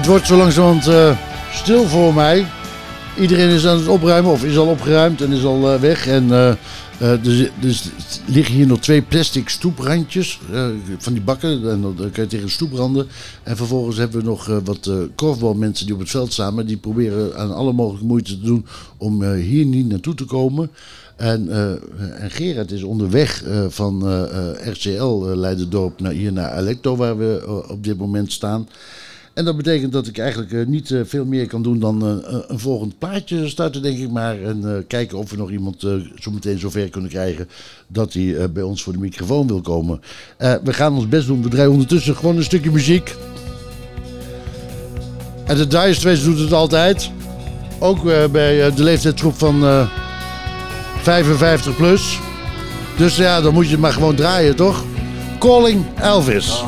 Het wordt zo langzamerhand eh, stil voor mij. Iedereen is aan het opruimen of is al opgeruimd en is al eh, weg. En eh, dus, dus liggen hier nog twee plastic stoeprandjes van die bakken. En dan kan je tegen de stoep branden. En vervolgens hebben we nog wat korfbalmensen die op het veld staan. Die proberen aan alle mogelijke moeite te doen om hier niet naartoe te komen. En, eh, en Gerard is onderweg van RCL Leiderdorp naar hier naar Alecto, waar we op dit moment staan. En dat betekent dat ik eigenlijk eh, niet eh, veel meer kan doen dan eh, een- volgend plaatje starten, denk ik maar. En kijken of we nog iemand zo meteen zover kunnen krijgen dat hij bij ons voor de microfoon wil komen. We gaan ons best doen. We draaien ondertussen gewoon een stukje muziek. En de Dire Straits doet het altijd. Ook bij de leeftijdsgroep van eh, 55 plus. Dus ja, dan moet je het maar gewoon draaien, toch? Calling Elvis.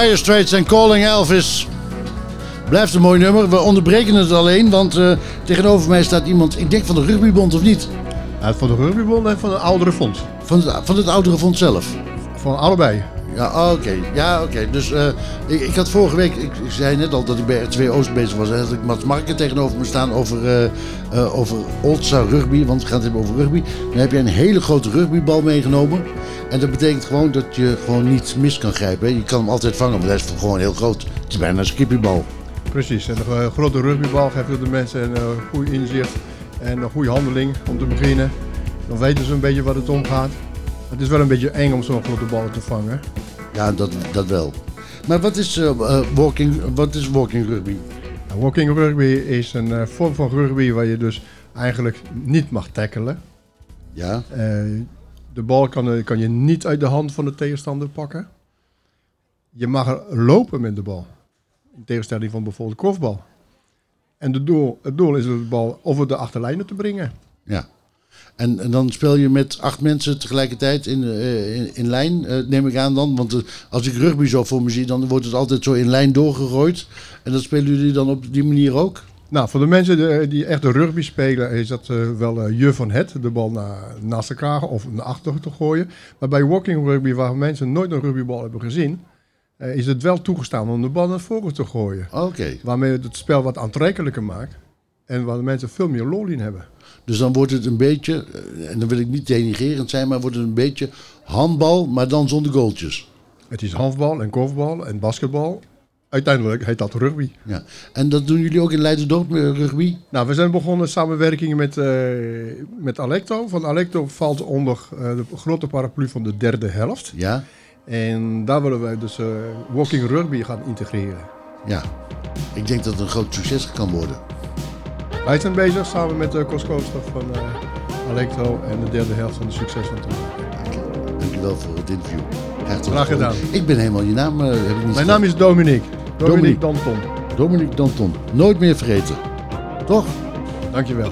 Dire Straits en Calling Elvis. Blijft een mooi nummer. We onderbreken het alleen, want eh, tegenover mij staat iemand, ik denk van de rugbybond of niet? van de rugbybond en van het oudere fonds. Van het, van het oudere fonds zelf? Van allebei. Ja, oké. Ja, oké. Dus eh, ik, had vorige week, ik, zei net al dat ik bij R2 Oost bezig was. En ik Mats Marken tegenover me staan over, eh, over Oldstar rugby. Want we gaan het hebben over rugby. Dan heb je een hele grote rugbybal meegenomen. En dat betekent gewoon dat je gewoon niet mis kan grijpen. Je kan hem altijd vangen, maar dat is gewoon heel groot. Het is bijna een skippiebal. Precies. En een grote rugbybal geeft de mensen een goed inzicht en een goede handeling om te beginnen. Dan weten ze een beetje wat het omgaat. Het is wel een beetje eng om zo'n grote bal te vangen. Ja, dat, dat wel. Maar wat is, eh, eh, walking, wat is walking rugby? Nou, walking rugby is een eh, vorm van rugby waar je dus eigenlijk niet mag tackelen. Ja. De bal kan, kan je niet uit de hand van de tegenstander pakken. Je mag lopen met de bal. In tegenstelling van bijvoorbeeld korfbal. En de doel, het doel is de bal over de achterlijnen te brengen. Ja. En, en dan speel je met acht mensen tegelijkertijd in, eh, in, in lijn, eh, neem ik aan dan. Want eh, als ik rugby zo voor me zie, dan wordt het altijd zo in lijn doorgegooid. En dat spelen jullie dan op die manier ook? Nou, voor de mensen die, echt de rugby spelen, is dat wel je van het, de bal naar, naast elkaar of naar achteren te gooien. Maar bij walking rugby, waar mensen nooit een rugbybal hebben gezien, is het wel toegestaan om de bal naar voren te gooien. Oké. Waarmee het het spel wat aantrekkelijker maakt en waar de mensen veel meer lol in hebben. Dus dan wordt het een beetje, eh, en dan wil ik niet denigrerend zijn, maar wordt het een beetje handbal, maar dan zonder goaltjes. Het is handbal en korfbal en basketbal. Uiteindelijk heet dat rugby. Ja. En dat doen jullie ook in Leiderdorp, eh, rugby? Nou, we zijn begonnen samenwerking met, eh, met Alecto. Van Alecto valt onder de grote paraplu van de derde helft. Ja. En daar willen wij dus walking rugby gaan integreren. Ja. Ik denk dat het een groot succes kan worden. Wij zijn bezig samen met de Cos Koolstof van eh Alecto en de derde helft van de succes van te maken. Dankjewel voor het interview. Hartelijk Graag gedaan. Ik ben helemaal je naam. eh, heb ik niet Mijn gezegd. naam is Dominique. Dominique Danton. Dominique Danton. Nooit meer vergeten. Toch? Dankjewel.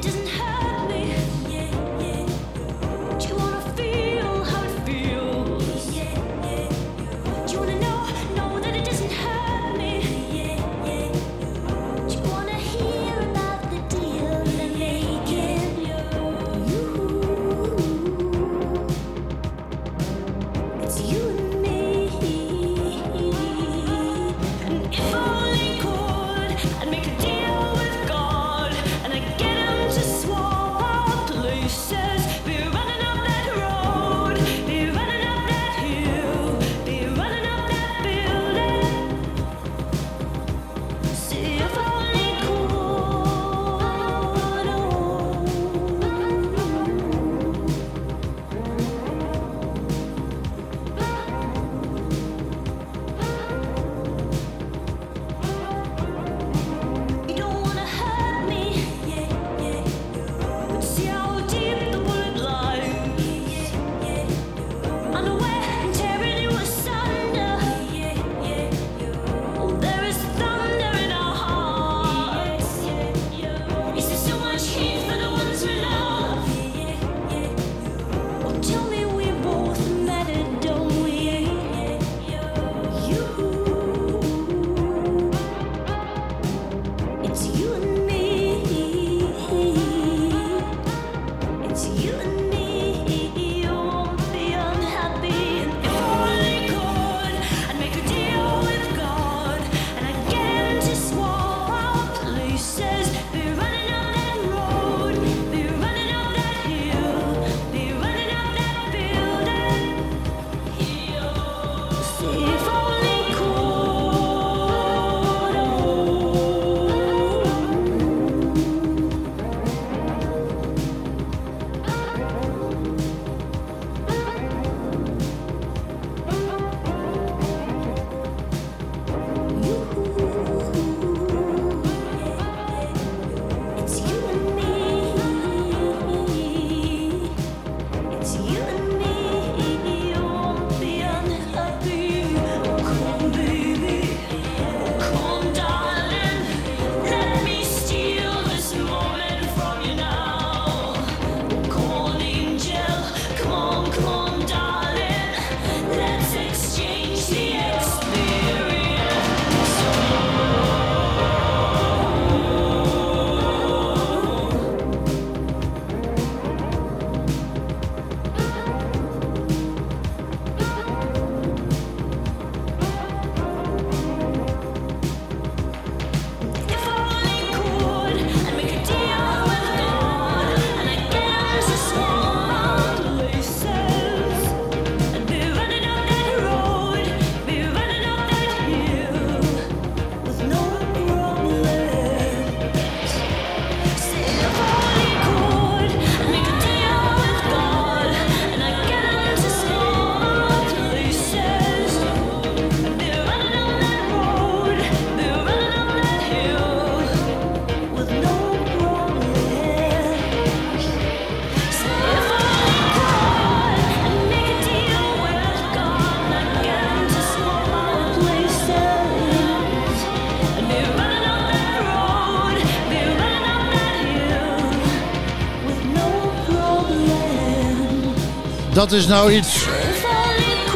Dat is nou iets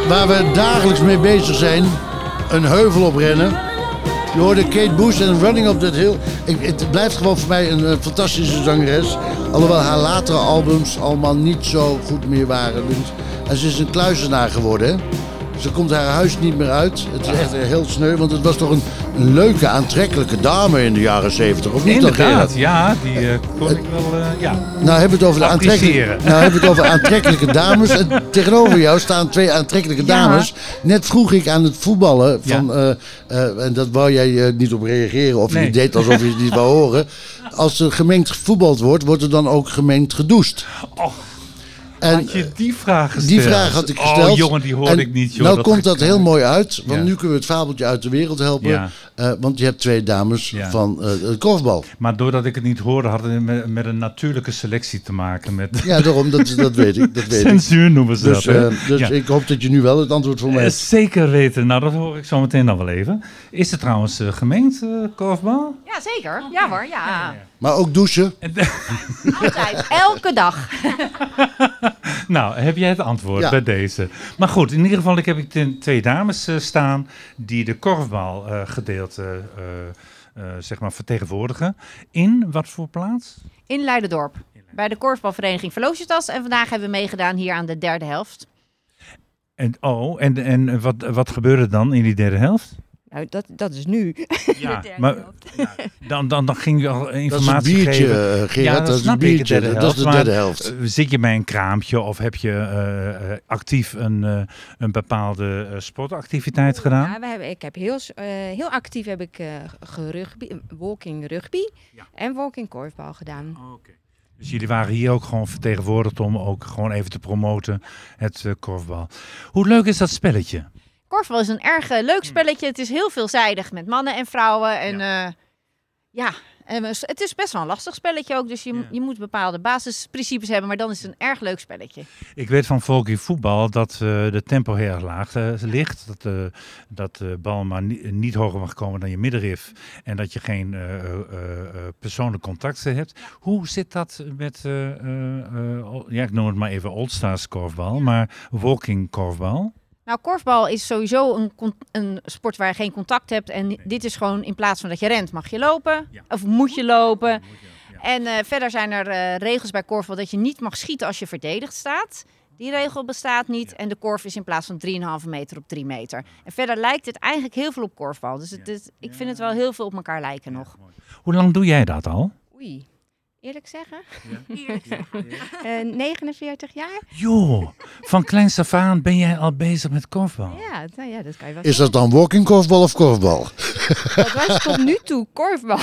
waar we dagelijks mee bezig zijn. Een heuvel oprennen. Je hoorde Kate Bush en Running Up That Hill. Ik, het blijft gewoon voor mij een, fantastische zangeres. Alhoewel haar latere albums allemaal niet zo goed meer waren. En ze is een kluizenaar geworden. Ze komt haar huis niet meer uit. Het is echt heel sneu, want het was toch een leuke, aantrekkelijke dame in de jaren zeventig. Of niet dan, Inderdaad, Gerard? ja, die eh, kon ik wel, eh, ja. Nou hebben we het over de aantrekkelijke, nou hebben het over aantrekkelijke dames. En tegenover jou staan twee aantrekkelijke Ja. dames. Net vroeg ik aan het voetballen van, eh, en dat wou jij niet op reageren of je deed alsof je het niet wou horen. Als er gemengd gevoetbald wordt, wordt er dan ook gemengd gedoucht. En Had je die vraag gesteld? die vraag had ik gesteld. Oh jongen, die hoorde En ik niet. Joh, nou komt dat heel mooi uit, want Ja. nu kunnen we het fabeltje uit de wereld helpen. Ja. Eh, want je hebt twee dames Ja. van eh het korfbal. Maar doordat ik het niet hoorde, had het met, met een natuurlijke selectie te maken. Met Ja, daarom, dat, dat weet ik. Dat weet ik. Censuur noemen ze dus, dat. eh, dus Ja. ik hoop dat je nu wel het antwoord voor mij hebt. Zeker weten. Nou, dat hoor ik zo meteen dan wel even. Is het trouwens gemengd, korfbal? Ja, zeker. Ja hoor, ja. Maar ook douchen. Altijd, elke dag. Nou, heb jij het antwoord Ja. bij deze? Maar goed, in ieder geval ik heb ik twee dames eh, staan die de korfbalgedeelte eh eh, zeg maar vertegenwoordigen. In wat voor plaats? In Leidendorp. Bij de korfbalvereniging Velocitas. En vandaag hebben we meegedaan hier aan de derde helft. En, oh, en, en wat, wat gebeurde dan in die derde helft? Nou, dat, dat is nu. Ja, maar ja, dan, dan, dan ging je al informatie biertje, geven. eh, Gerard, dat is een biertje, dat is de derde helft. eh, zit je bij een kraampje of heb je eh, actief een, eh, een bepaalde eh, sportactiviteit gedaan? Ja, we hebben, ik heb heel, eh, heel actief heb ik eh, gerugby, walking rugby en walking korfbal gedaan. Dus jullie waren hier ook gewoon vertegenwoordigd om ook gewoon even te promoten, het eh, korfbal. Hoe leuk is dat spelletje? Korfbal is een erg eh, leuk spelletje. Het is heel veelzijdig met mannen en vrouwen. En ja, ja en het is best wel een lastig spelletje ook. Dus je, je moet bepaalde basisprincipes hebben. Maar dan is het een erg leuk spelletje. Ik weet van Volkie voetbal dat eh, de tempo heel erg laag eh, ligt. Dat, eh, dat de bal maar ni- niet hoger mag komen dan je middenrif. En dat je geen eh, eh, eh, eh, persoonlijk contacten hebt. Hoe zit dat met, eh, eh, eh, ja ik noem het maar even Oldstars korfbal, maar walking korfbal? Nou, korfbal is sowieso een, een sport waar je geen contact hebt. En dit is gewoon in plaats van dat je rent, mag je lopen. Of moet je lopen. En eh, verder zijn er eh, regels bij korfbal dat je niet mag schieten als je verdedigd staat. Die regel bestaat niet. En de korf is in plaats van 3,5 meter op 3 meter. En verder lijkt het eigenlijk heel veel op korfbal. Dus het ik vind het wel heel veel op elkaar lijken nog. Hoe lang doe jij dat al? Oei, eerlijk zeggen? Eh, 49 jaar? Joh, van kleins af aan ben jij al bezig met korfbal. Ja, nou ja, dat kan je wel Is dat dan walking korfbal of korfbal? Dat was tot nu toe korfbal.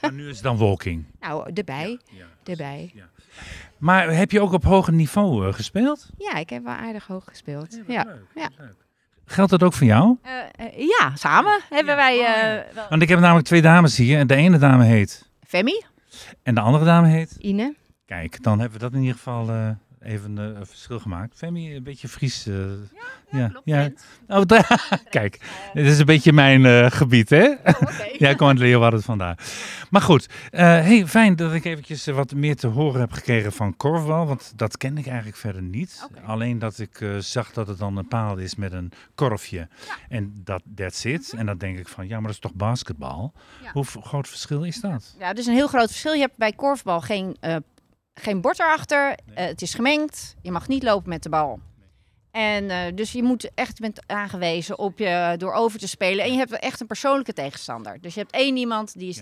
Maar nu is het dan walking. nou, erbij. erbij. Maar heb je ook op hoger niveau eh, gespeeld? Ja, ik heb wel aardig hoog gespeeld. Ja, ja. Geldt dat ook voor jou? Eh, eh, ja, samen hebben wij eh, wel... Want ik heb namelijk twee dames hier. En de ene dame heet. Femi? En de andere dame heet. Ine. Kijk, dan hebben we dat in ieder geval eh, even eh, een verschil gemaakt. Femi, een beetje Fries. eh, ja, ja. Oh, da- Kijk, dit is een beetje mijn eh, gebied, hè? ja, ik kom uit Leeuwarden vandaar. Maar goed, hey, fijn dat ik eventjes wat meer te horen heb gekregen van korfbal. Want dat ken ik eigenlijk verder niet. Alleen dat ik zag dat het dan een paal is met een korfje. En dat that's it. En dan denk ik van, ja, maar dat is toch basketbal? Hoe groot verschil is dat? Ja, dus een heel groot verschil. Je hebt bij korfbal geen, geen bord erachter. Eh, het is gemengd. Je mag niet lopen met de bal. En eh, dus je moet echt bent aangewezen op je door over te spelen. En je hebt echt een persoonlijke tegenstander. Dus je hebt één iemand die is.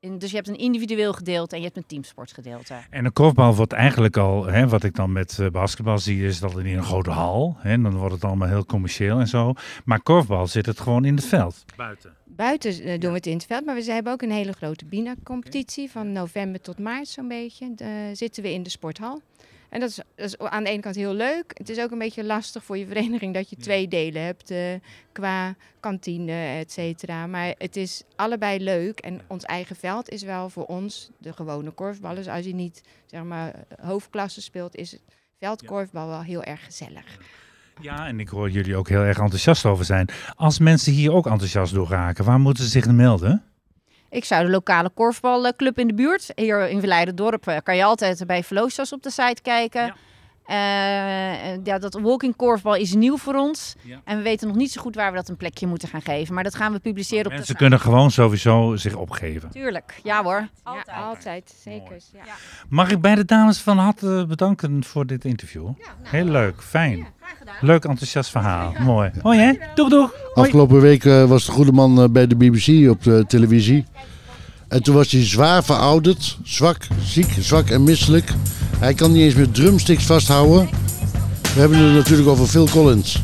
in- Dus je hebt een individueel gedeelte en je hebt een teamsportgedeelte. En een korfbal wordt eigenlijk al, hè, wat ik dan met eh, basketbal zie, is dat in een grote hal. Hè, dan wordt het allemaal heel commercieel en zo. Maar korfbal zit het gewoon in het veld. Buiten. Buiten eh, doen we het in het veld, maar we hebben ook een hele grote BINA-competitie van november tot maart zo'n beetje. Eh, zitten we in de sporthal. En dat is, dat is aan de ene kant heel leuk. Het is ook een beetje lastig voor je vereniging dat je twee delen hebt eh, qua kantine, et cetera. Maar het is allebei leuk en ons eigen veld is wel voor ons de gewone korfballers. Als je niet zeg maar hoofdklasse speelt, is het veldkorfbal wel heel erg gezellig. Ja, en ik hoor jullie ook heel erg enthousiast over zijn. Als mensen hier ook enthousiast door raken, waar moeten ze zich melden? Ik zou de lokale korfbalclub in de buurt, hier in Verleidendorp, eh, kan je altijd bij Velocitas op de site kijken. Eh, ja, dat walking korfbal is nieuw voor ons. En we weten nog niet zo goed waar we dat een plekje moeten gaan geven. Maar dat gaan we publiceren op de Mensen site. kunnen gewoon sowieso zich opgeven. Tuurlijk, ja hoor. Altijd. Ja, altijd. Zeker. Ja. Mag ik beide dames van harte bedanken voor dit interview? Heel leuk, fijn. Leuk, enthousiast verhaal. Mooi. Hoi hè? Doeg doeg. Afgelopen week eh, was de goede man eh, bij de BBC op de televisie. En toen was hij zwaar verouderd, zwak, ziek, zwak en misselijk. Hij kan niet eens meer drumsticks vasthouden. We hebben het natuurlijk over Phil Collins.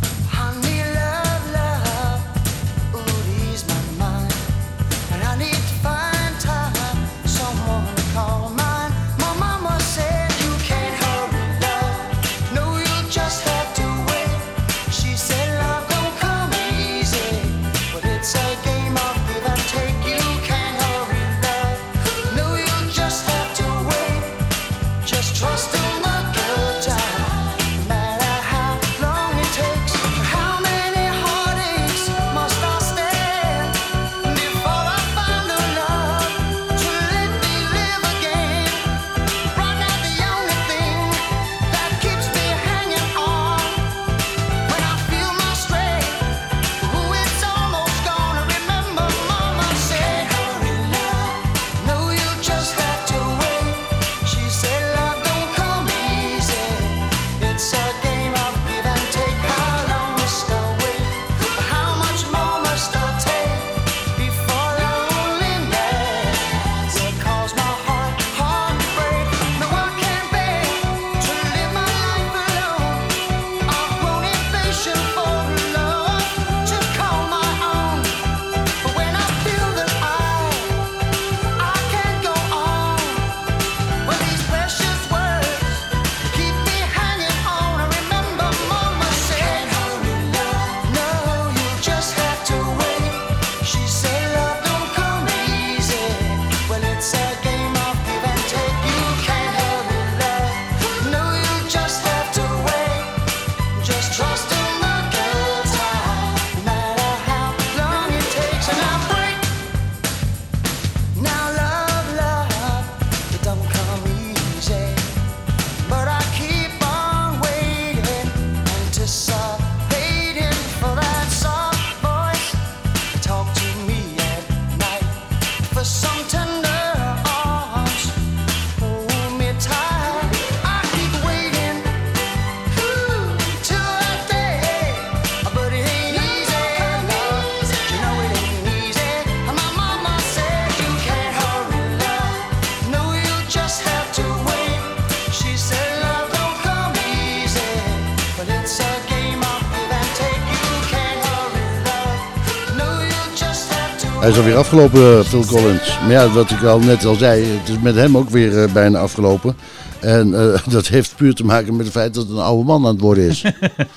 Hij is alweer afgelopen, eh, Phil Collins. Maar ja, wat ik al net al zei, het is met hem ook weer eh, bijna afgelopen. En eh, dat heeft puur te maken met het feit dat het een oude man aan het worden is.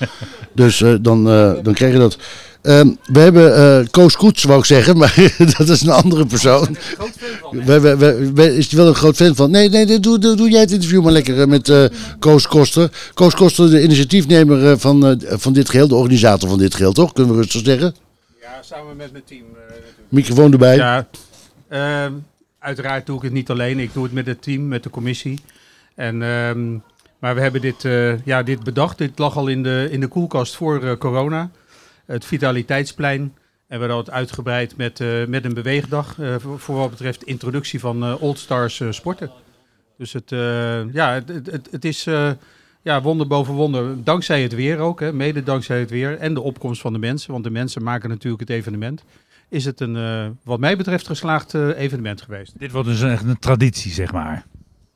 dus eh, dan, eh, dan krijg je dat. Ehm, we hebben eh, Koos Koets, wou ik zeggen, maar dat is een andere persoon. We, we, we, we- is hij wel een groot fan van? Nee, nee, nee, doe, doe, doe jij het interview maar lekker met eh, Koos Koster. Koos Koster, de initiatiefnemer eh, van, van dit geheel, de organisator van dit geheel, toch? Kunnen we rustig zeggen? Ja, samen met mijn team. Microfoon erbij. Ja, ehm, uiteraard doe ik het niet alleen. Ik doe het met het team, met de commissie. En, ehm, maar we hebben dit, eh, ja, dit bedacht. Dit lag al in de, in de koelkast voor eh, corona. Het Vitaliteitsplein. En we hadden het uitgebreid met, eh, met een beweegdag. voor, voor wat betreft introductie van Old Stars eh, sporten. Dus het, ja, het, het, het, is ja, wonder boven wonder. Dankzij het weer ook, hè, mede dankzij het weer. En de opkomst van de mensen. Want de mensen maken natuurlijk het evenement. Is het een, eh, wat mij betreft, geslaagd eh, evenement geweest. Dit wordt dus echt een traditie, zeg maar.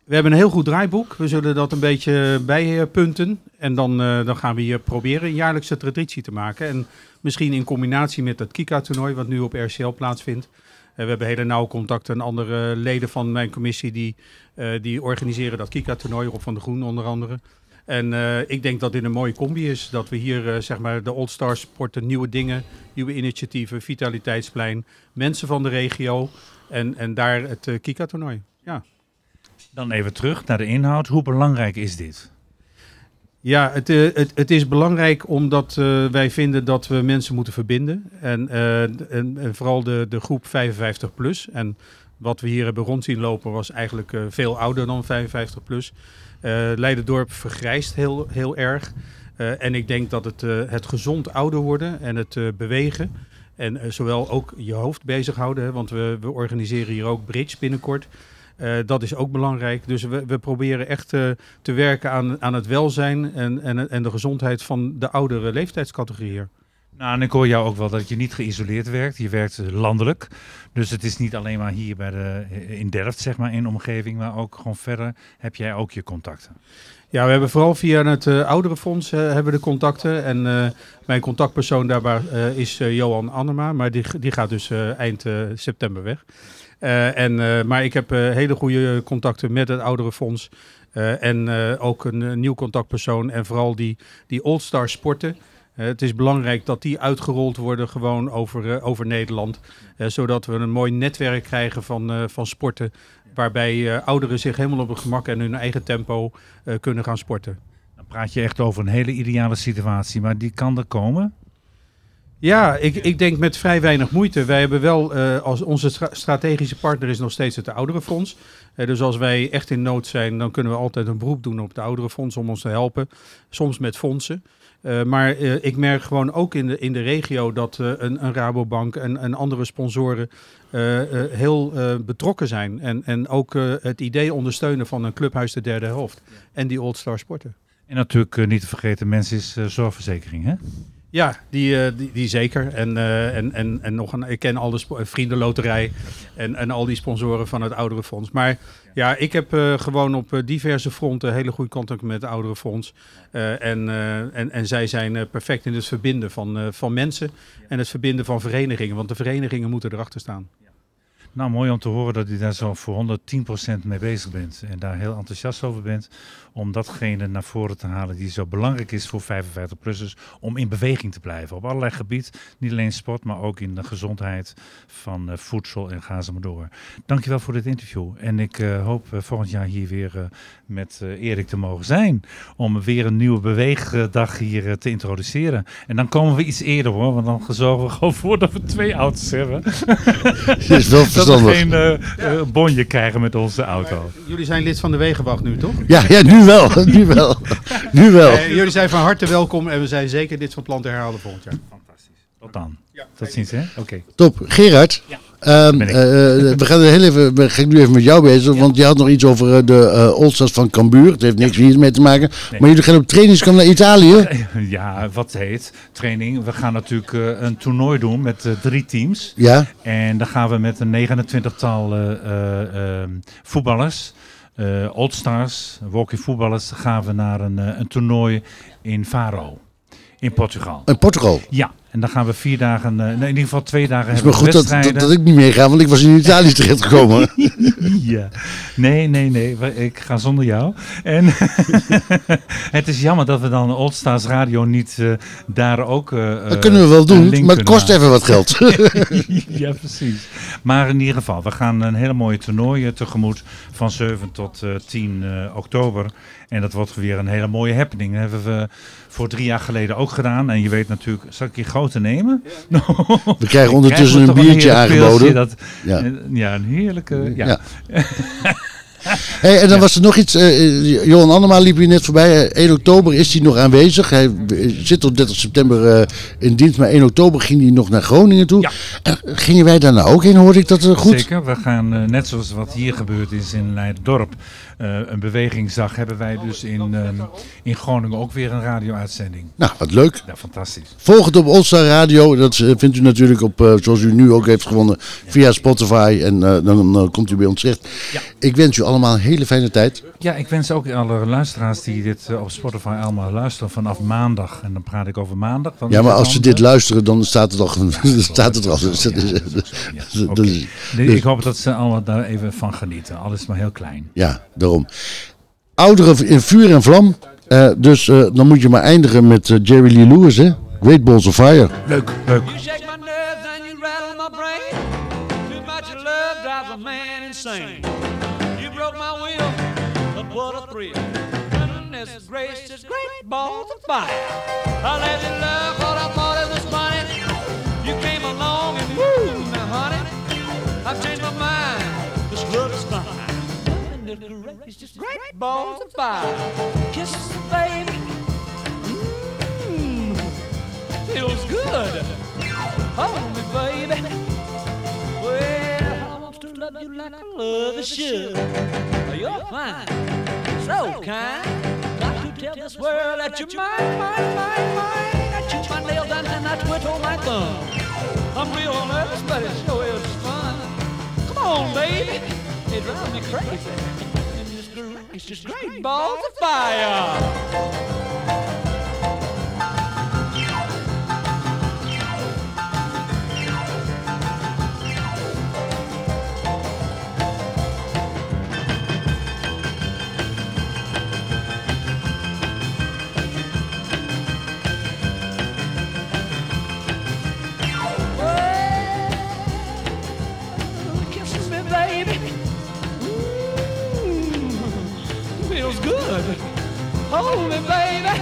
We hebben een heel goed draaiboek. We zullen dat een beetje bijpunten. En dan, eh, dan gaan we hier proberen een jaarlijkse traditie te maken. En misschien in combinatie met het Kika-toernooi, wat nu op RCL plaatsvindt. We hebben hele nauwe contacten en andere leden van mijn commissie die, die organiseren dat Kika-toernooi. Rob van de Groen onder andere. En eh, ik denk dat dit een mooie combi is. Dat we hier eh, zeg maar de Old Stars sporten, nieuwe dingen, nieuwe initiatieven, vitaliteitsplein, mensen van de regio. En, en daar het eh, Kika-toernooi. Ja. Dan even terug naar de inhoud. Hoe belangrijk is dit? Ja, het, het, het is belangrijk omdat wij vinden dat we mensen moeten verbinden. En, en, en vooral de, de groep 55 plus. En wat we hier hebben rond zien lopen was eigenlijk veel ouder dan 55 plus. Eh Leiderdorp vergrijst heel, heel erg. Eh, en ik denk dat het, eh, het gezond ouder worden en het bewegen. En zowel ook je hoofd bezighouden, hè, want we, we organiseren hier ook bridge binnenkort. Dat is ook belangrijk. Dus we, we proberen echt te werken aan, aan het welzijn en, en, en de gezondheid van de oudere leeftijdscategorie hier. Nou, en ik hoor jou ook wel dat je niet geïsoleerd werkt. Je werkt landelijk. Dus het is niet alleen maar hier bij de, in Delft, zeg maar, in de omgeving, maar ook gewoon verder heb jij ook je contacten. Ja, we hebben vooral via het eh, ouderenfonds eh, hebben de contacten. En eh, mijn contactpersoon daarbij is Johan Annema, maar die, die gaat dus eind september weg. En, maar ik heb hele goede contacten met het ouderenfonds. En ook een, nieuw contactpersoon en vooral die, die All-Star sporten. Eh, het is belangrijk dat die uitgerold worden gewoon over, eh, over Nederland. eh, zodat we een mooi netwerk krijgen van, van sporten. Waarbij ouderen zich helemaal op hun gemak en hun eigen tempo kunnen gaan sporten. Dan praat je echt over een hele ideale situatie, maar die kan er komen. Ja, ik, ik denk met vrij weinig moeite. Wij hebben wel, als onze stra- strategische partner is nog steeds het Ouderenfonds. Eh, dus als wij echt in nood zijn, dan kunnen we altijd een beroep doen op het Ouderenfonds om ons te helpen. Soms met fondsen. Eh, maar eh, ik merk gewoon ook in de, in de regio dat eh, een, een Rabobank en, en andere sponsoren eh, eh, heel eh, betrokken zijn. En, en ook eh, het idee ondersteunen van een clubhuis de derde helft. En die Old Star sporten. En natuurlijk niet te vergeten, mensen is zorgverzekering, hè? Ja, die, eh, die, die zeker. En, eh, en, en, en nog een, ik ken al de vriendenloterij en, en al die sponsoren van het Ouderenfonds. Maar ja, ik heb eh, gewoon op diverse fronten hele goede contact met het Ouderenfonds. Eh, en, en, en zij zijn perfect in het verbinden van, van mensen en het verbinden van verenigingen. Want de verenigingen moeten erachter staan. Nou, mooi om te horen dat u daar zo voor 110% mee bezig bent. En daar heel enthousiast over bent. Om datgene naar voren te halen die zo belangrijk is voor 55-plussers. Om in beweging te blijven. Op allerlei gebied. Niet alleen sport, maar ook in de gezondheid van eh, voedsel en ga ze maar door. Dankjewel voor dit interview. En ik eh, hoop eh, volgend jaar hier weer met Erik te mogen zijn. Om weer een nieuwe beweegdag hier te introduceren. En dan komen we iets eerder hoor. Want dan zorgen we gewoon voor dat we twee auto's hebben. is wel dat we geen eh, eh, bonje krijgen met onze auto. Jullie zijn lid van de Wegenwacht nu, toch? Ja, ja, nu wel. Nu wel. Nu wel. Jullie zijn van harte welkom en we zijn zeker dit van plan te herhalen volgend jaar. Tot dan. Tot ziens, hè? Oké. Top. Gerard, ehm, Ik. eh, eh, we gaan er heel even, we gaan nu even met jou bezig, want je had nog iets over eh, de eh Allstars van Cambuur. Het heeft niks hiermee te maken. Nee. Maar jullie gaan op trainingskamp naar Italië. Ja, wat heet training. We gaan natuurlijk een toernooi doen met drie teams. Ja. En dan gaan we met een 29-tal eh, eh, ehm, voetballers, Oldstars, walking voetballers, gaan we naar een, een toernooi in Faro. In Portugal. In Portugal. Ja, en dan gaan we vier dagen, eh, nee, in ieder geval twee dagen Het is hebben maar goed dat, dat, ik niet meega, want ik was in Italië terechtgekomen. ja. Nee, nee, nee. Ik ga zonder jou. En het is jammer dat we dan Old Stars Radio niet eh, daar ook. eh, Dat kunnen we wel doen, maar het kost even wat geld. ja, precies. Maar in ieder geval, we gaan een hele mooie toernooi tegemoet van 7 tot eh, 10 eh, oktober. En dat wordt weer een hele mooie happening. Dat hebben we voor drie jaar geleden ook gedaan. En je weet natuurlijk, zal ik je grote nemen? We krijgen ondertussen Krijgen we een biertje aangeboden. Dat, Ja. ja. ja, een heerlijke. Ja. Ja. Hey, en dan was er nog iets. eh, Johan Annema liep hier net voorbij. Eh, 1 oktober is hij nog aanwezig. Hij eh, zit tot 30 september eh, in dienst. Maar 1 oktober ging hij nog naar Groningen toe. En gingen wij daar nou ook heen? Hoorde ik dat eh, goed? Zeker, we gaan eh, net zoals wat hier gebeurd is in Leiderdorp, eh een bewegingsdag, hebben wij dus in, ehm, in Groningen ook weer een radio-uitzending. Nou, wat leuk. Ja, fantastisch. Volg het op Olstar Radio. Dat eh, vindt u natuurlijk op, eh, zoals u nu ook heeft gewonnen, via Spotify. En eh, dan eh, komt u bij ons terecht. Ik wens u allemaal een hele fijne tijd. Ja, ik wens ook alle luisteraars die dit eh, op Spotify allemaal luisteren vanaf maandag. En dan praat ik over maandag. Dan Ja, maar als ze dit eh, luisteren, dan staat het al. staat het er al. Dus dus- dus- Nee, ik hoop dat ze allemaal daar even van genieten. Alles maar heel klein. Ja, daarom. Ouderen in vuur en vlam. Eh, dus eh, dan moet je maar eindigen met eh, Jerry Lee Lewis, hè? Great Balls of Fire. Leuk, leuk. You shake my nerves and you rattle my brain. Too much love drives a man insane. You broke my will, but what a thrill. Goodness gracious, great balls of fire. I let you love what I It's just great balls of fire. Kisses the baby. Mmm, feels good. Hold me, baby. Well, I want to love you like I love a should. Oh, you're fine, so kind. Got to tell this world that you're mine, mine, mine, mine. I chew my nails down and I twiddle my thumb. I'm real nervous, but it sure is fun. Come on, baby. It drives me crazy. It's just great balls of fire. Hold me, baby.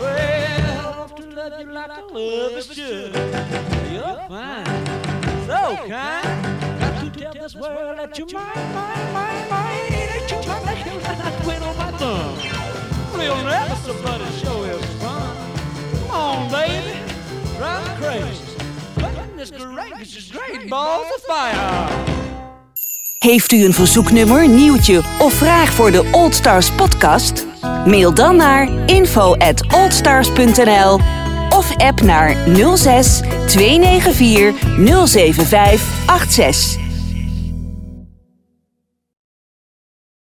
Well, I want to love you like I love a should. You're fine, so kind. Got to tell this world that you're mine, mine, mine, mine. That you're my nails and I twiddle my thumb. Real nervous, but it sure is fun. Come on, baby, drive crazy. Goodness gracious, great balls of fire. Heeft u een verzoeknummer, nieuwtje of vraag voor de Old Stars podcast? Mail dan naar info at oldstars.nl of app naar 06 294 075 86.